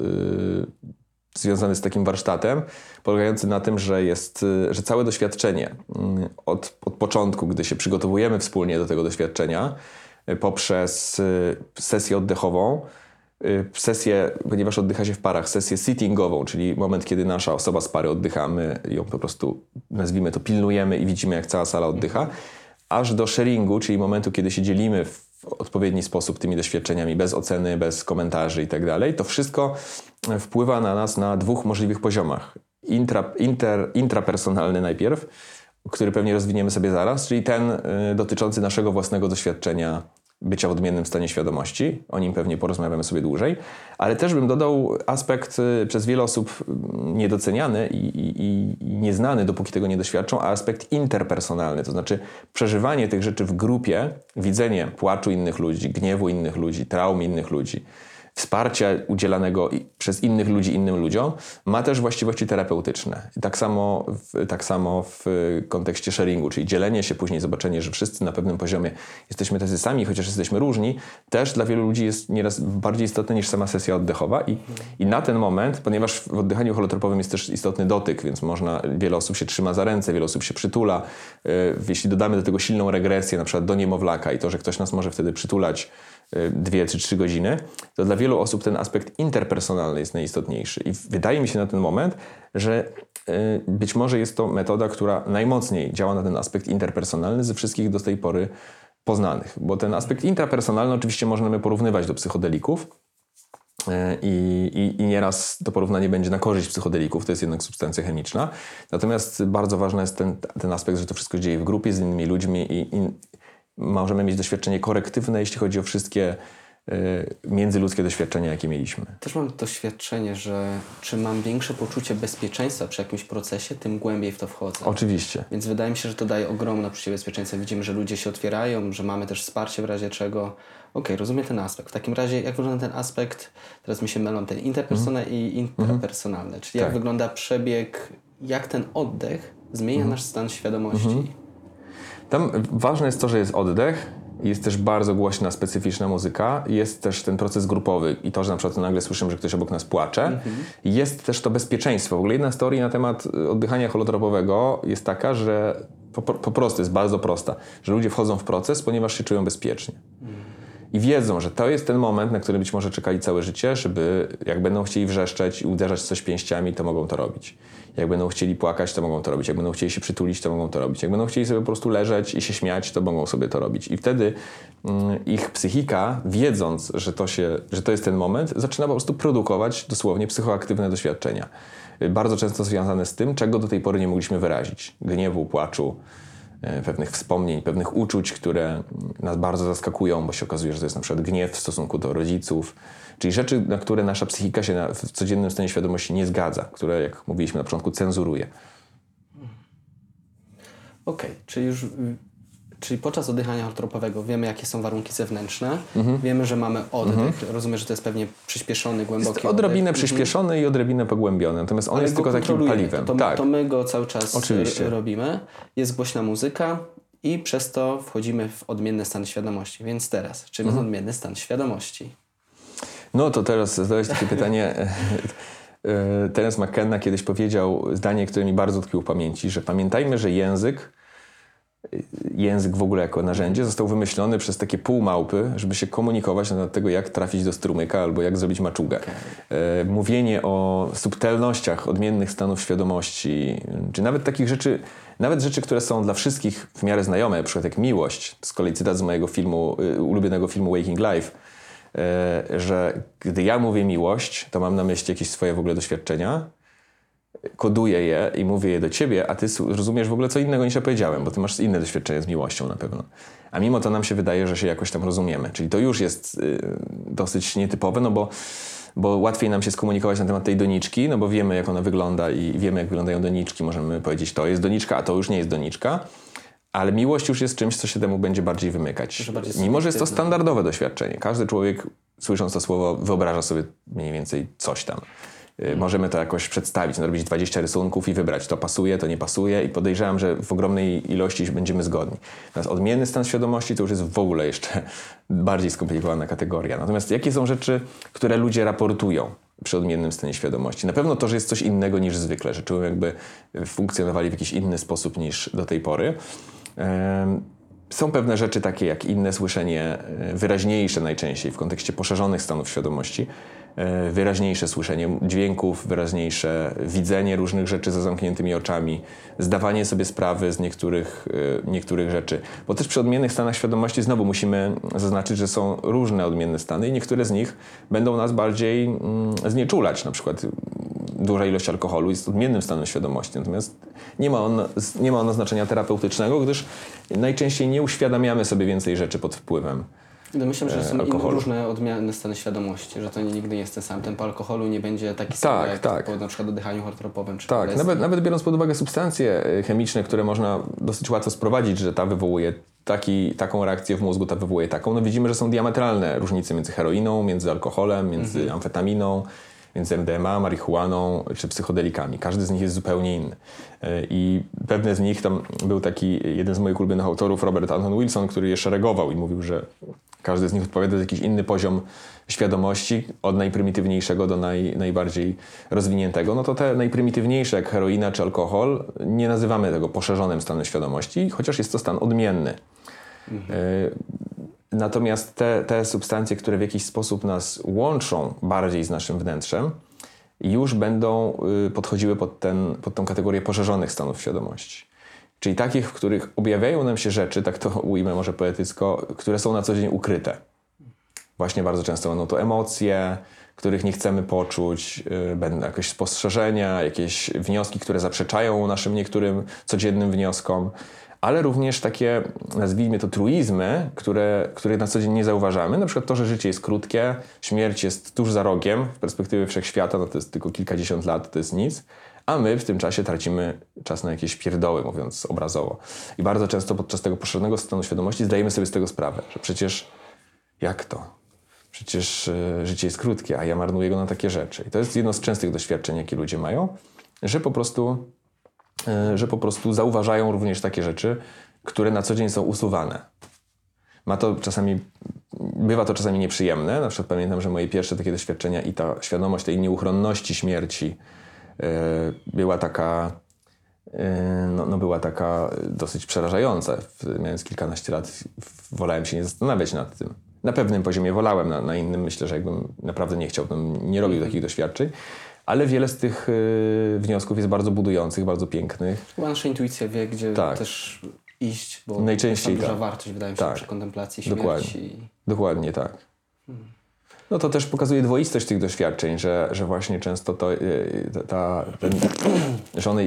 związany z takim warsztatem, polegający na tym, że jest, y, że całe doświadczenie y, od, od początku, gdy się przygotowujemy wspólnie do tego doświadczenia, y, poprzez sesję oddechową, sesję, ponieważ oddycha się w parach, sesję sittingową, czyli moment, kiedy nasza osoba z pary oddycha, my ją po prostu, nazwijmy to, pilnujemy i widzimy, jak cała sala oddycha, aż do sharingu, czyli momentu, kiedy się dzielimy w odpowiedni sposób tymi doświadczeniami, bez oceny, bez komentarzy i tak to wszystko wpływa na nas na dwóch możliwych poziomach. Intra, inter, intrapersonalny najpierw, który pewnie rozwiniemy sobie zaraz, czyli ten y, dotyczący naszego własnego doświadczenia bycia w odmiennym stanie świadomości. O nim pewnie porozmawiamy sobie dłużej. Ale też bym dodał aspekt y, przez wiele osób mm, niedoceniany i, i, i- i nieznany, dopóki tego nie doświadczą, a aspekt interpersonalny, to znaczy przeżywanie tych rzeczy w grupie, widzenie płaczu innych ludzi, gniewu innych ludzi, traum innych ludzi, wsparcia udzielanego przez innych ludzi innym ludziom ma też właściwości terapeutyczne. Tak samo, w, tak samo w kontekście sharingu, czyli dzielenie się później, zobaczenie, że wszyscy na pewnym poziomie jesteśmy tacy sami, chociaż jesteśmy różni, też dla wielu ludzi jest nieraz bardziej istotne niż sama sesja oddechowa. I, i na ten moment, ponieważ w oddychaniu holotropowym jest też istotny dotyk, więc można, wiele osób się trzyma za ręce, wiele osób się przytula. Yy, Jeśli dodamy do tego silną regresję, na przykład do niemowlaka i to, że ktoś nas może wtedy przytulać, y, dwie czy trzy godziny, to dla wielu osób ten aspekt interpersonalny jest najistotniejszy. I wydaje mi się na ten moment, że y, być może jest to metoda, która najmocniej działa na ten aspekt interpersonalny ze wszystkich do tej pory poznanych. Bo ten aspekt intrapersonalny oczywiście możemy porównywać do psychodelików, E, I, i, I nieraz to porównanie będzie na korzyść psychodelików, to jest jednak substancja chemiczna. Natomiast bardzo ważny jest ten, ten aspekt, że to wszystko dzieje w grupie z innymi ludźmi i, i możemy mieć doświadczenie korektywne, jeśli chodzi o wszystkie e, międzyludzkie doświadczenia, jakie mieliśmy. Też mam doświadczenie, że czym mam większe poczucie bezpieczeństwa przy jakimś procesie, tym głębiej w to wchodzę. Oczywiście. Więc wydaje mi się, że to daje ogromne poczucie bezpieczeństwa. Widzimy, że ludzie się otwierają, że mamy też wsparcie w razie czego. Okej, rozumiem ten aspekt. W takim razie, jak wygląda ten aspekt, teraz mi się mylą, ten interpersonalny i intrapersonalny, czyli jak Tak. wygląda przebieg, jak ten oddech zmienia nasz stan świadomości. Tam ważne jest to, że jest oddech, jest też bardzo głośna, specyficzna muzyka, jest też ten proces grupowy i to, że na przykład nagle słyszymy, że ktoś obok nas płacze. Jest też to bezpieczeństwo. W ogóle jedna z teorii na temat y, oddychania holotropowego jest taka, że po, po prostu jest bardzo prosta, że ludzie wchodzą w proces, ponieważ się czują bezpiecznie. I wiedzą, że to jest ten moment, na który być może czekali całe życie, żeby jak będą chcieli wrzeszczeć i uderzać coś pięściami, to mogą to robić. Jak będą chcieli płakać, to mogą to robić. Jak będą chcieli się przytulić, to mogą to robić. Jak będą chcieli sobie po prostu leżeć i się śmiać, to mogą sobie to robić. I wtedy mm, ich psychika, wiedząc, że to, się, że to jest ten moment, zaczyna po prostu produkować dosłownie psychoaktywne doświadczenia. Bardzo często związane z tym, czego do tej pory nie mogliśmy wyrazić. Gniewu, płaczu, e, pewnych wspomnień, pewnych uczuć, które nas bardzo zaskakują, bo się okazuje, że to jest na przykład gniew w stosunku do rodziców, czyli rzeczy, na które nasza psychika się na, w codziennym stanie świadomości nie zgadza, które, jak mówiliśmy na początku, cenzuruje. Okej, czyli już... Czyli podczas oddychania holotropowego wiemy, jakie są warunki zewnętrzne, wiemy, że mamy oddech. Rozumiem, że to jest pewnie przyspieszony, głęboki Jest odrobinę oddech. przyspieszony i odrobinę pogłębiony, natomiast on Ale jest tylko takim paliwem. To, tak. to my go cały czas Oczywiście. r- robimy. Jest głośna muzyka i przez to wchodzimy w odmienny stan świadomości. Więc teraz, czym Mhm. jest odmienny stan świadomości? No to teraz zadałeś takie pytanie. E, Terence McKenna kiedyś powiedział zdanie, które mi bardzo tkwiło w pamięci, że pamiętajmy, że język, e, język w ogóle jako narzędzie został wymyślony przez takie półmałpy, żeby się komunikować na temat tego, jak trafić do strumyka albo jak zrobić maczugę. E, Mówienie o subtelnościach odmiennych stanów świadomości, czy nawet takich rzeczy, nawet rzeczy, które są dla wszystkich w miarę znajome, na przykład jak miłość, z kolei cytat z mojego filmu, y, ulubionego filmu Waking Life, e, że gdy ja mówię miłość, to mam na myśli jakieś swoje w ogóle doświadczenia, koduję je i mówię je do ciebie, a ty rozumiesz w ogóle co innego niż ja powiedziałem, bo ty masz inne doświadczenie z miłością na pewno. A mimo to nam się wydaje, że się jakoś tam rozumiemy. Czyli to już jest y, dosyć nietypowe, no bo, bo łatwiej nam się skomunikować na temat tej doniczki, no bo wiemy jak ona wygląda i wiemy jak wyglądają doniczki. Możemy powiedzieć to jest doniczka, a to już nie jest doniczka. Ale miłość już jest czymś, co się temu będzie bardziej wymykać. Bardziej Mimo, że jest to standardowe doświadczenie. Każdy człowiek, słysząc to słowo, wyobraża sobie mniej więcej coś tam. Y, Możemy to jakoś przedstawić, narobić 20 rysunków i wybrać, to pasuje, to nie pasuje i podejrzewam, że w ogromnej ilości będziemy zgodni. Natomiast odmienny stan świadomości to już jest w ogóle jeszcze bardziej skomplikowana kategoria. Natomiast jakie są rzeczy, które ludzie raportują przy odmiennym stanie świadomości? Na pewno to, że jest coś innego niż zwykle, że czują jakby funkcjonowali w jakiś inny sposób niż do tej pory. Są pewne rzeczy takie jak inne słyszenie, e, wyraźniejsze najczęściej w kontekście poszerzonych stanów świadomości, e, wyraźniejsze słyszenie dźwięków, wyraźniejsze widzenie różnych rzeczy za zamkniętymi oczami, zdawanie sobie sprawy z niektórych, e, niektórych rzeczy. Bo też przy odmiennych stanach świadomości znowu musimy zaznaczyć, że są różne odmienne stany i niektóre z nich będą nas bardziej mm, znieczulać. Na przykład duża ilość alkoholu jest odmiennym stanem świadomości, natomiast nie ma, on, nie ma ono znaczenia terapeutycznego, gdyż najczęściej nie uświadamiamy sobie więcej rzeczy pod wpływem. Domyślam się, że E, są alkoholu. różne odmienne stany świadomości, że to nigdy nie jest ten sam. Tempo alkoholu nie będzie taki sam Tak, jak tak. po na przykład oddychaniu holotropowym. Czy Tak, nawet, nawet biorąc pod uwagę substancje y, chemiczne, które można dosyć łatwo sprowadzić, że ta wywołuje taki, taką reakcję w mózgu, ta wywołuje taką, no widzimy, że są diametralne różnice między heroiną, między alkoholem, między amfetaminą, między MDMA, marihuaną czy psychodelikami. Każdy z nich jest zupełnie inny. Y, I pewne z nich, tam był taki jeden z moich ulubionych autorów, Robert Anton Wilson, który je szeregował i mówił, że każdy z nich odpowiada za jakiś inny poziom świadomości, od najprymitywniejszego do naj, najbardziej rozwiniętego. No to te najprymitywniejsze, jak heroina czy alkohol, nie nazywamy tego poszerzonym stanem świadomości, chociaż jest to stan odmienny. Y, Natomiast te, te substancje, które w jakiś sposób nas łączą bardziej z naszym wnętrzem, już będą y, podchodziły pod, ten, pod tą kategorię poszerzonych stanów świadomości. Czyli takich, w których objawiają nam się rzeczy, tak to ujmę może poetycko, które są na co dzień ukryte. Właśnie bardzo często będą to emocje, których nie chcemy poczuć, yy, będą jakieś spostrzeżenia, jakieś wnioski, które zaprzeczają naszym niektórym codziennym wnioskom, ale również takie, nazwijmy to truizmy, które, których na co dzień nie zauważamy. Na przykład to, że życie jest krótkie, śmierć jest tuż za rogiem, w perspektywie wszechświata no to jest tylko kilkadziesiąt lat, to jest nic, a my w tym czasie tracimy czas na jakieś pierdoły, mówiąc obrazowo. I bardzo często podczas tego poszerzonego stanu świadomości zdajemy sobie z tego sprawę, że przecież jak to? Przecież e, życie jest krótkie, a ja marnuję go na takie rzeczy. I to jest jedno z częstych doświadczeń, jakie ludzie mają, że po prostu, że po prostu zauważają również takie rzeczy, które na co dzień są usuwane. Ma to czasami, bywa to czasami nieprzyjemne. Na przykład pamiętam, że moje pierwsze takie doświadczenia i ta świadomość tej nieuchronności śmierci e, była taka, e, no, no była taka dosyć przerażająca. Mając kilkanaście lat, wolałem się nie zastanawiać nad tym. Na pewnym poziomie wolałem, na, na innym myślę, że jakbym naprawdę nie chciał, bym nie robił takich doświadczeń. Ale wiele z tych e, wniosków jest bardzo budujących, bardzo pięknych. Chyba nasza intuicja wie, gdzie Tak. też iść, bo Najczęściej jest duża tak. wartość, wydaje mi się, Tak. przy kontemplacji śmierci. Dokładnie. Dokładnie tak. No to też pokazuje dwoistość tych doświadczeń, że, że właśnie często to, ta, ta, ten, że one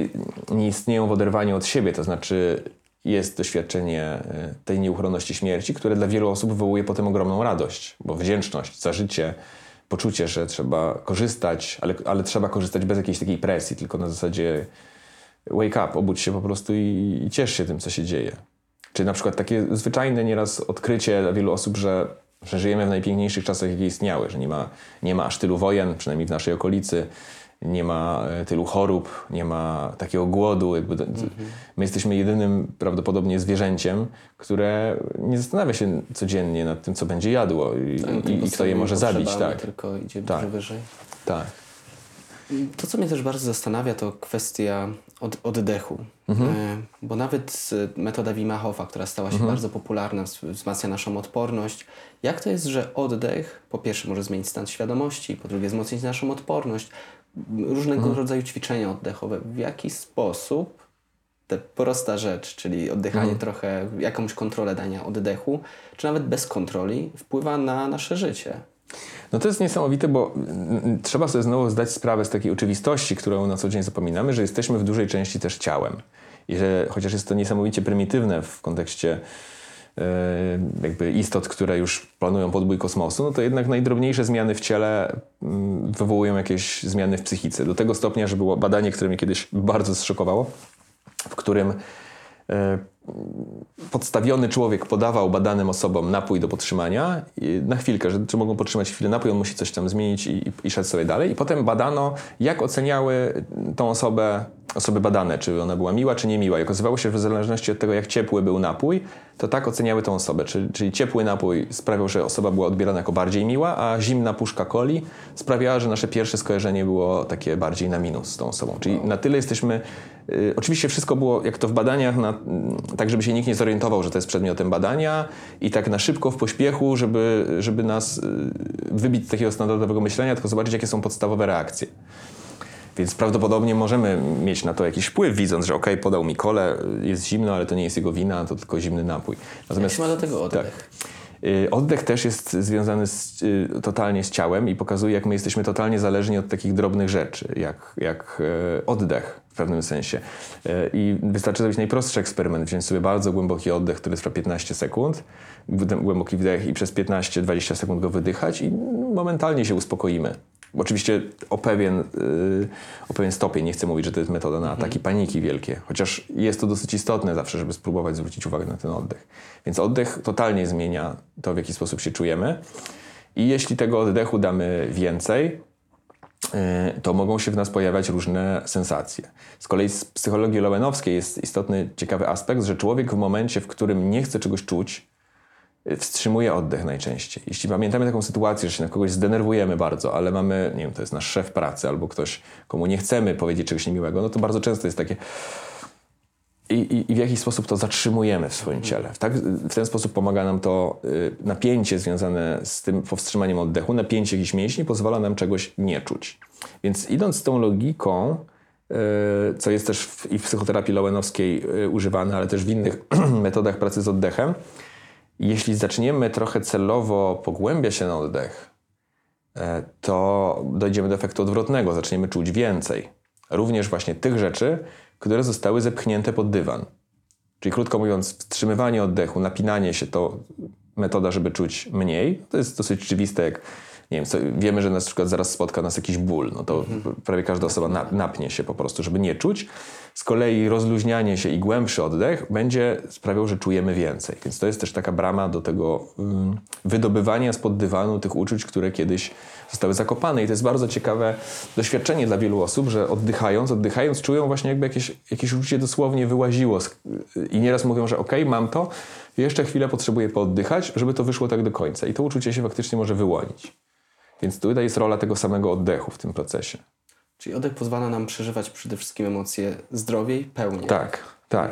nie istnieją w oderwaniu od siebie, to znaczy jest doświadczenie y, tej nieuchronności śmierci, które dla wielu osób wywołuje potem ogromną radość, bo wdzięczność za życie, poczucie, że trzeba korzystać, ale, ale trzeba korzystać bez jakiejś takiej presji, tylko na zasadzie wake up, obudź się po prostu i, i ciesz się tym, co się dzieje. Czy na przykład takie zwyczajne nieraz odkrycie dla wielu osób, że, że żyjemy w najpiękniejszych czasach, jakie istniały, że nie ma, nie ma aż tylu wojen, przynajmniej w naszej okolicy, nie ma e, tylu chorób, nie ma takiego głodu. Jakby to, My jesteśmy jedynym prawdopodobnie zwierzęciem, które nie zastanawia się codziennie nad tym, co będzie jadło i, Tak, i, i kto je może zabić. Tak, Tylko idzie Tak. dużo wyżej. tak. To, co mnie też bardzo zastanawia, to kwestia od, oddechu. E, bo nawet metoda Wima Hofa, która stała się bardzo popularna, wz- wzmacnia naszą odporność. Jak to jest, że oddech po pierwsze może zmienić stan świadomości, po drugie wzmocnić naszą odporność, różnego rodzaju ćwiczenia oddechowe. W jaki sposób ta prosta rzecz, czyli oddychanie trochę, jakąś kontrolę dania oddechu, czy nawet bez kontroli, wpływa na nasze życie? No to jest niesamowite, bo mm, mm, trzeba sobie znowu zdać sprawę z takiej oczywistości, którą na co dzień zapominamy, że jesteśmy w dużej części też ciałem. I że chociaż jest to niesamowicie prymitywne w kontekście jakby istot, które już planują podbój kosmosu, no to jednak najdrobniejsze zmiany w ciele mm, wywołują jakieś zmiany w psychice. Do tego stopnia, że było badanie, które mnie kiedyś bardzo zszokowało, w którym e, podstawiony człowiek podawał badanym osobom napój do podtrzymania na chwilkę, że czy mogą podtrzymać chwilę napój, on musi coś tam zmienić i, i, i szedł sobie dalej. I potem badano, jak oceniały tą osobę, osoby badane, czy ona była miła, czy niemiła. I okazywało się, że w zależności od tego, jak ciepły był napój, to tak oceniały tą osobę. Czyli, czyli ciepły napój sprawiał, że osoba była odbierana jako bardziej miła, a zimna puszka coli sprawiała, że nasze pierwsze skojarzenie było takie bardziej na minus z tą osobą. Czyli na tyle jesteśmy Y, Oczywiście wszystko było, jak to w badaniach, na, tak żeby się nikt nie zorientował, że to jest przedmiotem badania i tak na szybko, w pośpiechu, żeby, żeby nas y, wybić z takiego standardowego myślenia, tylko zobaczyć, jakie są podstawowe reakcje. Więc prawdopodobnie możemy mieć na to jakiś wpływ, widząc, że okej, podał mi kole, jest zimno, ale to nie jest jego wina, to tylko zimny napój. Jak się ma do tego oddech? Tak. Y, Oddech też jest związany z, y, totalnie z ciałem i pokazuje, jak my jesteśmy totalnie zależni od takich drobnych rzeczy, jak, jak e, oddech w pewnym sensie. E, I wystarczy zrobić najprostszy eksperyment, wziąć sobie bardzo głęboki oddech, który trwa 15 sekund, głę- głęboki wdech i przez 15-20 sekund go wydychać i momentalnie się uspokoimy. Oczywiście o pewien, y, o pewien stopień, nie chcę mówić, że to jest metoda na ataki paniki wielkie, chociaż jest to dosyć istotne zawsze, żeby spróbować zwrócić uwagę na ten oddech. Więc oddech totalnie zmienia to, w jaki sposób się czujemy. I jeśli tego oddechu damy więcej, y, to mogą się w nas pojawiać różne sensacje. Z kolei z psychologii lowenowskiej jest istotny, ciekawy aspekt, że człowiek w momencie, w którym nie chce czegoś czuć, wstrzymuje oddech najczęściej. Jeśli pamiętamy taką sytuację, że się na kogoś zdenerwujemy bardzo, ale mamy, nie wiem, to jest nasz szef pracy albo ktoś, komu nie chcemy powiedzieć czegoś niemiłego, no to bardzo często jest takie i, i, i w jakiś sposób to zatrzymujemy w swoim ciele. W, tak, w ten sposób pomaga nam to y, napięcie związane z tym powstrzymaniem oddechu, napięcie jakichś mięśni pozwala nam czegoś nie czuć. Więc idąc z tą logiką, y, co jest też w, i w psychoterapii lowenowskiej y, używane, ale też w innych metodach pracy z oddechem, jeśli zaczniemy trochę celowo pogłębiać się na oddech, e, to dojdziemy do efektu odwrotnego, zaczniemy czuć więcej. Również właśnie tych rzeczy, które zostały zepchnięte pod dywan. Czyli krótko mówiąc, wstrzymywanie oddechu, napinanie się to metoda, żeby czuć mniej. To jest dosyć oczywiste, jak nie wiem, co, wiemy, że na przykład zaraz spotka nas jakiś ból, no to prawie każda osoba na, napnie się po prostu, żeby nie czuć. Z kolei rozluźnianie się i głębszy oddech będzie sprawiał, że czujemy więcej. Więc to jest też taka brama do tego ym, wydobywania spod dywanu tych uczuć, które kiedyś zostały zakopane. I to jest bardzo ciekawe doświadczenie dla wielu osób, że oddychając, oddychając czują właśnie jakby jakieś, jakieś uczucie dosłownie wyłaziło. z- I nieraz mówią, że okej, mam to, jeszcze chwilę potrzebuję pooddychać, żeby to wyszło tak do końca. I to uczucie się faktycznie może wyłonić. Więc tutaj jest rola tego samego oddechu w tym procesie. Czyli oddech pozwala nam przeżywać przede wszystkim emocje zdrowiej, pełnie. Tak, tak.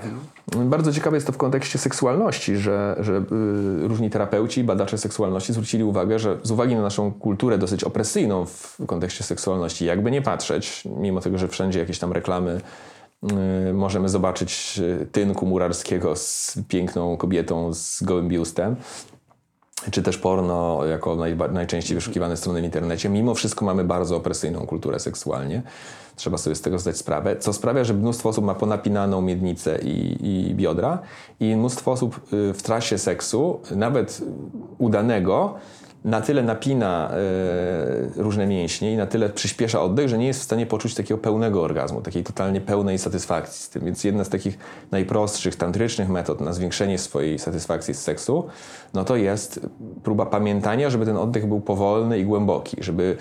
Bardzo ciekawe jest to w kontekście seksualności, że, że y, różni terapeuci, badacze seksualności zwrócili uwagę, że z uwagi na naszą kulturę dosyć opresyjną w kontekście seksualności, jakby nie patrzeć, mimo tego, że wszędzie jakieś tam reklamy y, możemy zobaczyć y, tynku murarskiego z piękną kobietą z gołym biustem, czy też porno jako najba- najczęściej wyszukiwane strony w internecie. Mimo wszystko mamy bardzo opresyjną kulturę seksualnie. Trzeba sobie z tego zdać sprawę, co sprawia, że mnóstwo osób ma ponapinaną miednicę i, i biodra i mnóstwo osób y, w trasie seksu, nawet udanego, na tyle napina y, różne mięśnie i na tyle przyspiesza oddech, że nie jest w stanie poczuć takiego pełnego orgazmu, takiej totalnie pełnej satysfakcji z tym. Więc jedna z takich najprostszych, tantrycznych metod na zwiększenie swojej satysfakcji z seksu, no to jest próba pamiętania, żeby ten oddech był powolny i głęboki, żeby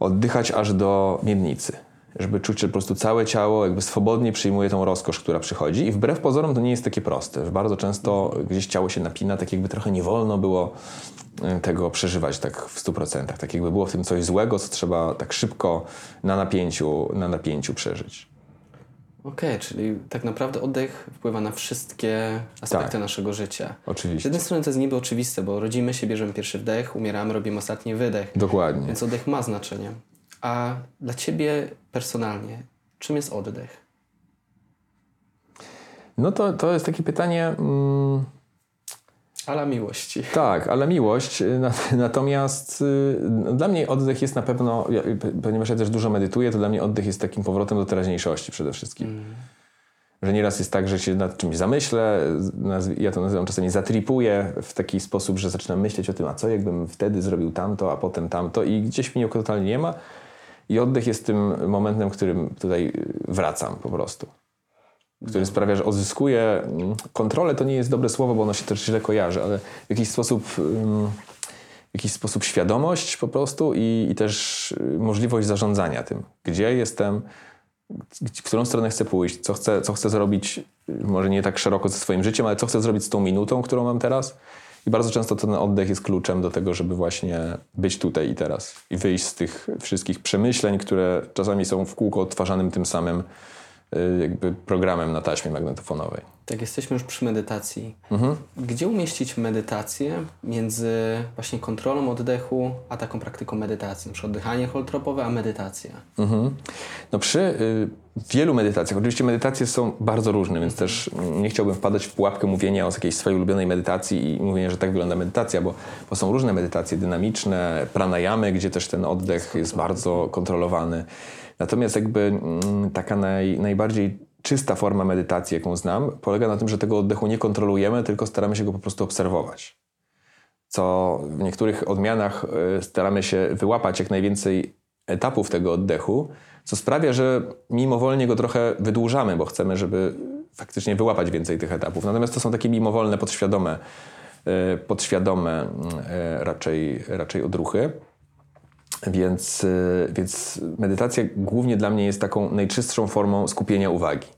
oddychać aż do miednicy. Żeby czuć, że po prostu całe ciało jakby swobodnie przyjmuje tą rozkosz, która przychodzi. I wbrew pozorom to nie jest takie proste. Bardzo często gdzieś ciało się napina, tak jakby trochę nie wolno było y, tego przeżywać tak w 100%. Tak jakby było w tym coś złego, co trzeba tak szybko na napięciu, na napięciu przeżyć. Okej, czyli tak naprawdę oddech wpływa na wszystkie aspekty Tak. naszego życia. Z Oczywiście. jednej strony to jest niby oczywiste, bo rodzimy się, bierzemy pierwszy wdech, umieramy, robimy ostatni wydech. Dokładnie. Więc oddech ma znaczenie. A dla ciebie personalnie, czym jest oddech? No to, to jest takie pytanie... Mm, Ala miłości. Tak, ale miłość. y, na- Natomiast y, no, dla mnie oddech jest na pewno, ja, y, ponieważ ja też dużo medytuję, to dla mnie oddech jest takim powrotem do teraźniejszości przede wszystkim. Że nieraz jest tak, że się nad czymś zamyślę, nazw- ja to nazywam czasami zatripuję w taki sposób, że zaczynam myśleć o tym, a co jakbym wtedy zrobił tamto, a potem tamto i gdzieś mnie totalnie nie ma. I oddech jest tym momentem, w którym tutaj wracam po prostu który sprawia, że odzyskuję mm, kontrolę, to nie jest dobre słowo, bo ono się też źle kojarzy, ale w jakiś sposób, ym, w jakiś sposób świadomość po prostu i, i też y, możliwość zarządzania tym, gdzie jestem, w którą stronę chcę pójść, co chcę, co chcę zrobić, y, może nie tak szeroko ze swoim życiem, ale co chcę zrobić z tą minutą, którą mam teraz. I bardzo często ten oddech jest kluczem do tego, żeby właśnie być tutaj i teraz i wyjść z tych wszystkich przemyśleń, które czasami są w kółko odtwarzanym tym samym y, jakby programem na taśmie magnetofonowej. Tak, jesteśmy już przy medytacji. Mhm. Gdzie umieścić medytację między właśnie kontrolą oddechu, a taką praktyką medytacji? Na przykład oddychanie holotropowe, a medytacja. Mhm. No przy y, wielu medytacjach, oczywiście medytacje są bardzo różne, więc też nie chciałbym wpadać w pułapkę mówienia o jakiejś swojej ulubionej medytacji i mówienia, że tak wygląda medytacja, bo, bo są różne medytacje dynamiczne, pranayamy, gdzie też ten oddech jest bardzo kontrolowany. Natomiast jakby mm, taka naj, najbardziej czysta forma medytacji, jaką znam, polega na tym, że tego oddechu nie kontrolujemy, tylko staramy się go po prostu obserwować co w niektórych odmianach y, staramy się wyłapać jak najwięcej etapów tego oddechu, co sprawia, że mimowolnie go trochę wydłużamy, bo chcemy, żeby faktycznie wyłapać więcej tych etapów. Natomiast to są takie mimowolne, podświadome, y, podświadome y, raczej, raczej odruchy. Więc, y, więc medytacja głównie dla mnie jest taką najczystszą formą skupienia uwagi.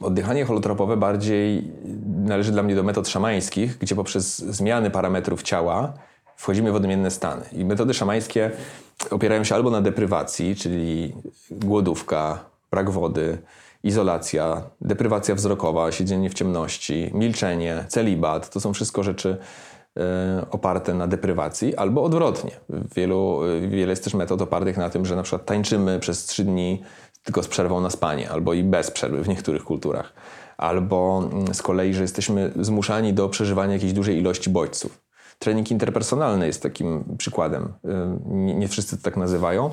Oddychanie holotropowe bardziej należy dla mnie do metod szamańskich, gdzie poprzez zmiany parametrów ciała wchodzimy w odmienne stany. I metody szamańskie opierają się albo na deprywacji, czyli głodówka, brak wody, izolacja, deprywacja wzrokowa, siedzenie w ciemności, milczenie, celibat. To są wszystko rzeczy oparte na deprywacji, albo odwrotnie. Wielu, wiele jest też metod opartych na tym, że na przykład tańczymy przez trzy dni tylko z przerwą na spanie, albo i bez przerwy w niektórych kulturach. Albo mm, z kolei, że jesteśmy zmuszani do przeżywania jakiejś dużej ilości bodźców. Trening interpersonalny jest takim przykładem. Y, Nie, wszyscy to tak nazywają, e,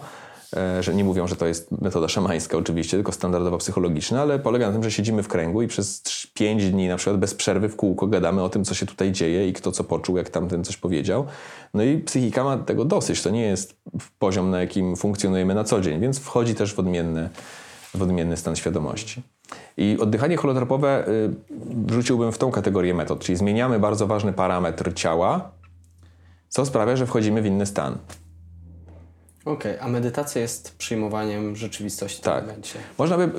że nie mówią, że to jest metoda szamańska oczywiście, tylko standardowa psychologiczna, ale polega na tym, że siedzimy w kręgu i przez 5 dni na przykład bez przerwy w kółko gadamy o tym, co się tutaj dzieje i kto co poczuł, jak tamten coś powiedział. No i psychika ma tego dosyć. To nie jest poziom, na jakim funkcjonujemy na co dzień, więc wchodzi też w odmienny, w odmienny stan świadomości. I oddychanie holotropowe y, wrzuciłbym w tą kategorię metod, czyli zmieniamy bardzo ważny parametr ciała, co sprawia, że wchodzimy w inny stan. Okej, a medytacja jest przyjmowaniem rzeczywistości w Tak. tym momencie. Można by.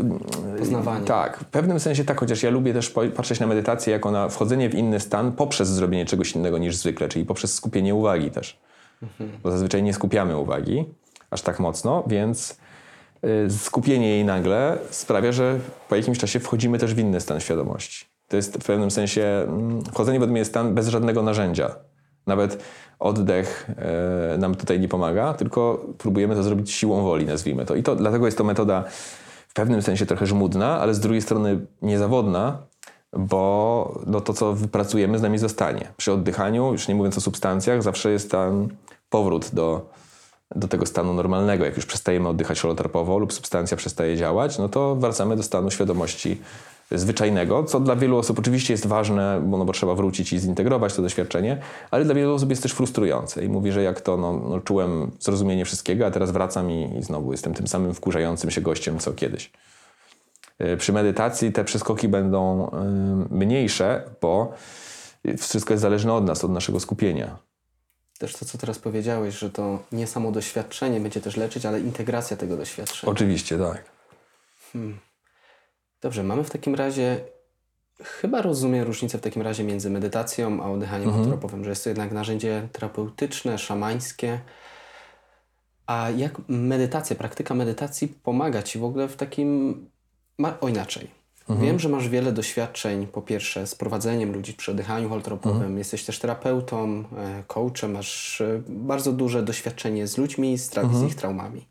Poznawanie. Tak, w pewnym sensie tak, chociaż ja lubię też patrzeć na medytację jako na wchodzenie w inny stan poprzez zrobienie czegoś innego niż zwykle, czyli poprzez skupienie uwagi też. Bo zazwyczaj nie skupiamy uwagi aż tak mocno, więc y, skupienie jej nagle sprawia, że po jakimś czasie wchodzimy też w inny stan świadomości. To jest w pewnym sensie mm, wchodzenie w odmienny stan bez żadnego narzędzia. Nawet oddech e, nam tutaj nie pomaga, tylko próbujemy to zrobić siłą woli, nazwijmy to. I to dlatego jest to metoda w pewnym sensie trochę żmudna, ale z drugiej strony niezawodna, bo no to, co wypracujemy, z nami zostanie. Przy oddychaniu, już nie mówiąc o substancjach, zawsze jest tam powrót do, do tego stanu normalnego. Jak już przestajemy oddychać holotropowo lub substancja przestaje działać, no to wracamy do stanu świadomości zwyczajnego, co dla wielu osób oczywiście jest ważne, bo, no bo trzeba wrócić i zintegrować to doświadczenie, ale dla wielu osób jest też frustrujące i mówi, że jak to, no, no czułem zrozumienie wszystkiego, a teraz wracam i, i znowu jestem tym samym wkurzającym się gościem, co kiedyś. Y, Przy medytacji te przeskoki będą y, mniejsze, bo wszystko jest zależne od nas, od naszego skupienia. Też to, co teraz powiedziałeś, że to nie samo doświadczenie będzie też leczyć, ale integracja tego doświadczenia. Oczywiście, tak. Dobrze, mamy w takim razie, chyba rozumiem różnicę w takim razie między medytacją a oddychaniem holotropowym, że jest to jednak narzędzie terapeutyczne, szamańskie. A jak medytacja, praktyka medytacji pomaga Ci w ogóle w takim... O inaczej. Wiem, że masz wiele doświadczeń, po pierwsze z prowadzeniem ludzi przy oddychaniu holotropowym, jesteś też terapeutą, e, coachem, masz e, bardzo duże doświadczenie z ludźmi, z, tra- z ich traumami.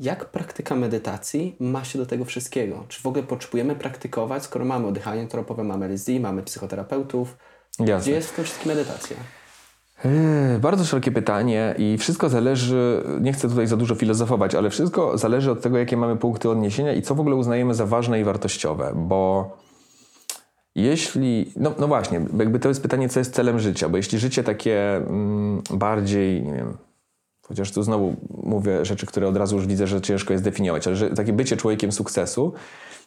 Jak praktyka medytacji ma się do tego wszystkiego? Czy w ogóle potrzebujemy praktykować, skoro mamy oddychanie tropowe, mamy LSD, mamy psychoterapeutów? Jasne. Gdzie jest w tym wszystkim medytacja? Eee, Bardzo szerokie pytanie i wszystko zależy, nie chcę tutaj za dużo filozofować, ale wszystko zależy od tego, jakie mamy punkty odniesienia i co w ogóle uznajemy za ważne i wartościowe, bo jeśli, no, no właśnie, jakby to jest pytanie, co jest celem życia, bo jeśli życie takie mm, bardziej, nie wiem, chociaż tu znowu mówię rzeczy, które od razu już widzę, że ciężko jest definiować, ale że takie bycie człowiekiem sukcesu,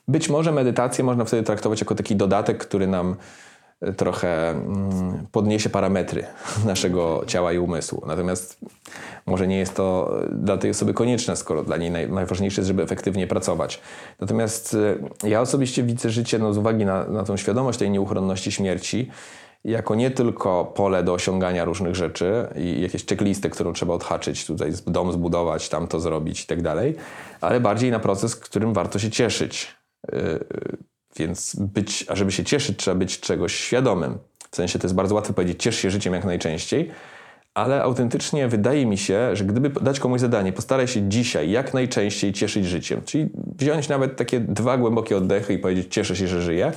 być może medytację można wtedy traktować jako taki dodatek, który nam e, trochę mm, podniesie parametry naszego ciała i umysłu. Natomiast może nie jest to dla tej osoby konieczne, skoro dla niej naj, najważniejsze jest, żeby efektywnie pracować. Natomiast e, ja osobiście widzę życie no, z uwagi na, na tą świadomość tej nieuchronności śmierci jako nie tylko pole do osiągania różnych rzeczy i jakieś checklistę, którą trzeba odhaczyć, tutaj dom zbudować, tam to zrobić i tak dalej, ale bardziej na proces, którym warto się cieszyć. Yy, Więc być, a żeby się cieszyć, trzeba być czegoś świadomym. W sensie to jest bardzo łatwo powiedzieć, ciesz się życiem jak najczęściej, ale autentycznie wydaje mi się, że gdyby dać komuś zadanie, postaraj się dzisiaj jak najczęściej cieszyć życiem, czyli wziąć nawet takie dwa głębokie oddechy i powiedzieć, cieszę się, że żyję,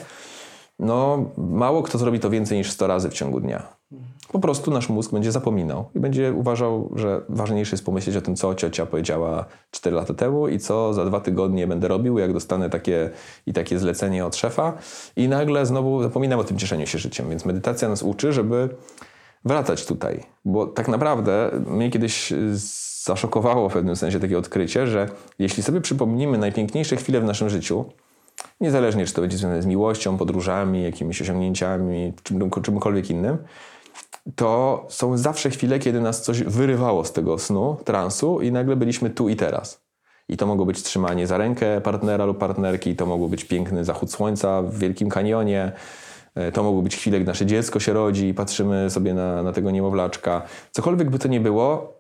no mało kto zrobi to więcej niż 100 razy w ciągu dnia. Po prostu nasz mózg będzie zapominał i będzie uważał, że ważniejsze jest pomyśleć o tym, co ciocia powiedziała 4 lata temu i co za dwa tygodnie będę robił, jak dostanę takie i takie zlecenie od szefa i nagle znowu zapominam o tym cieszeniu się życiem. Więc medytacja nas uczy, żeby wracać tutaj, bo tak naprawdę mnie kiedyś zaszokowało w pewnym sensie takie odkrycie, że jeśli sobie przypomnimy najpiękniejsze chwile w naszym życiu, niezależnie czy to będzie związane z miłością, podróżami, jakimiś osiągnięciami, czym, czymkolwiek innym, to są zawsze chwile, kiedy nas coś wyrywało z tego snu, transu i nagle byliśmy tu i teraz. I to mogło być trzymanie za rękę partnera lub partnerki, to mogło być piękny zachód słońca w Wielkim Kanionie, e, to mogło być chwile, gdy nasze dziecko się rodzi i patrzymy sobie na, na tego niemowlaczka. Cokolwiek by to nie było,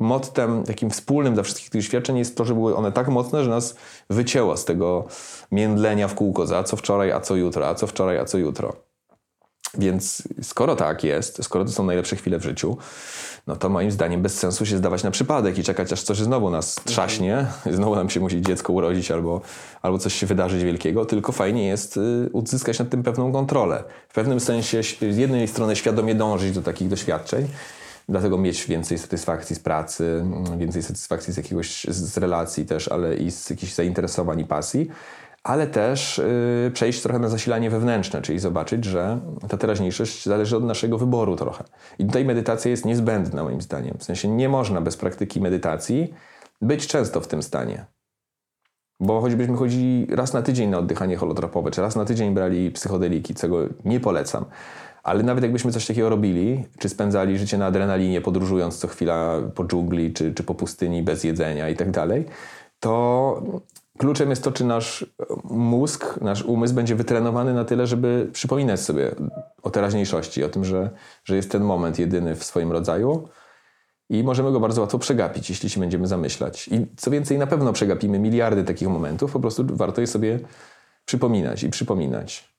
mottem takim wspólnym dla wszystkich tych doświadczeń jest to, że były one tak mocne, że nas wycięło z tego międlenia w kółko za co wczoraj, a co jutro, a co wczoraj, a co jutro. Więc skoro tak jest, skoro to są najlepsze chwile w życiu, no to moim zdaniem bez sensu się zdawać na przypadek i czekać, aż coś znowu nas trzaśnie, znowu nam się musi dziecko urodzić albo, albo coś się wydarzyć wielkiego, tylko fajnie jest y, uzyskać nad tym pewną kontrolę. W pewnym sensie z jednej strony świadomie dążyć do takich doświadczeń, dlatego mieć więcej satysfakcji z pracy, więcej satysfakcji z jakiegoś z relacji też, ale i z jakichś zainteresowań i pasji, ale też yy, przejść trochę na zasilanie wewnętrzne, czyli zobaczyć, że ta teraźniejszość zależy od naszego wyboru trochę. I tutaj medytacja jest niezbędna moim zdaniem. W sensie nie można bez praktyki medytacji być często w tym stanie. Bo choćbyśmy chodzili raz na tydzień na oddychanie holotropowe, czy raz na tydzień brali psychodeliki, czego nie polecam, ale nawet jakbyśmy coś takiego robili, czy spędzali życie na adrenalinie, podróżując co chwila po dżungli, czy, czy po pustyni bez jedzenia i tak dalej, to kluczem jest to, czy nasz mózg, nasz umysł będzie wytrenowany na tyle, żeby przypominać sobie o teraźniejszości, o tym, że, że jest ten moment jedyny w swoim rodzaju i możemy go bardzo łatwo przegapić, jeśli się będziemy zamyślać. I co więcej, na pewno przegapimy miliardy takich momentów, po prostu warto je sobie przypominać i przypominać.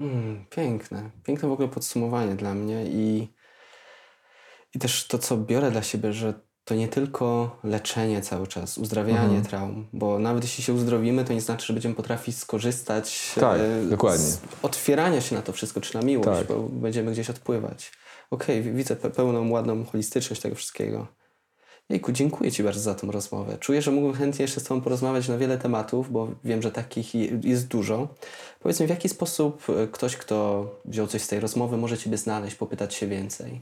Mm, piękne. Piękne w ogóle podsumowanie dla mnie i, i też to, co biorę dla siebie, że to nie tylko leczenie cały czas, uzdrawianie traum, bo nawet jeśli się uzdrowimy, to nie znaczy, że będziemy potrafić skorzystać Tak, e, dokładnie. z otwierania się na to wszystko, czy na miłość, Tak. bo będziemy gdzieś odpływać. Okej, wi- widzę pe- pełną, ładną holistyczność tego wszystkiego. Jejku, dziękuję Ci bardzo za tą rozmowę. Czuję, że mógłbym chętnie jeszcze z Tobą porozmawiać na wiele tematów, bo wiem, że takich je- jest dużo. Powiedz mi, w jaki sposób e, ktoś, kto wziął coś z tej rozmowy, może Ciebie znaleźć, popytać się więcej?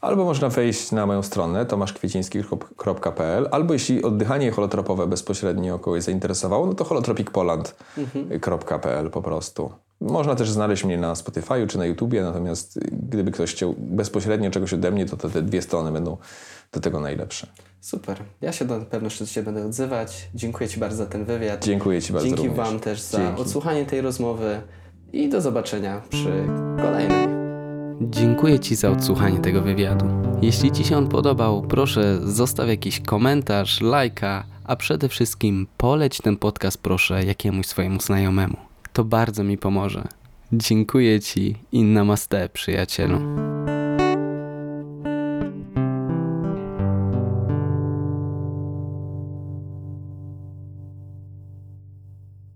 Albo można wejść na moją stronę tomaszkwieciński.pl albo jeśli oddychanie holotropowe bezpośrednio kogoś zainteresowało, no to holotropicpoland.pl po prostu. Można też znaleźć mnie na Spotify'u czy na YouTubie, natomiast gdyby ktoś chciał bezpośrednio czegoś ode mnie, to te, te dwie strony będą do tego najlepsze. Super. Ja się na pewno Ciebie będę odzywać. Dziękuję Ci bardzo za ten wywiad. Dziękuję Ci bardzo Dzięki również. Wam też za Dzięki. odsłuchanie tej rozmowy i do zobaczenia przy kolejnej. Dziękuję Ci za odsłuchanie tego wywiadu. Jeśli Ci się on podobał, proszę zostaw jakiś komentarz, lajka, a przede wszystkim poleć ten podcast proszę jakiemuś swojemu znajomemu. To bardzo mi pomoże. Dziękuję Ci i namaste, przyjacielu.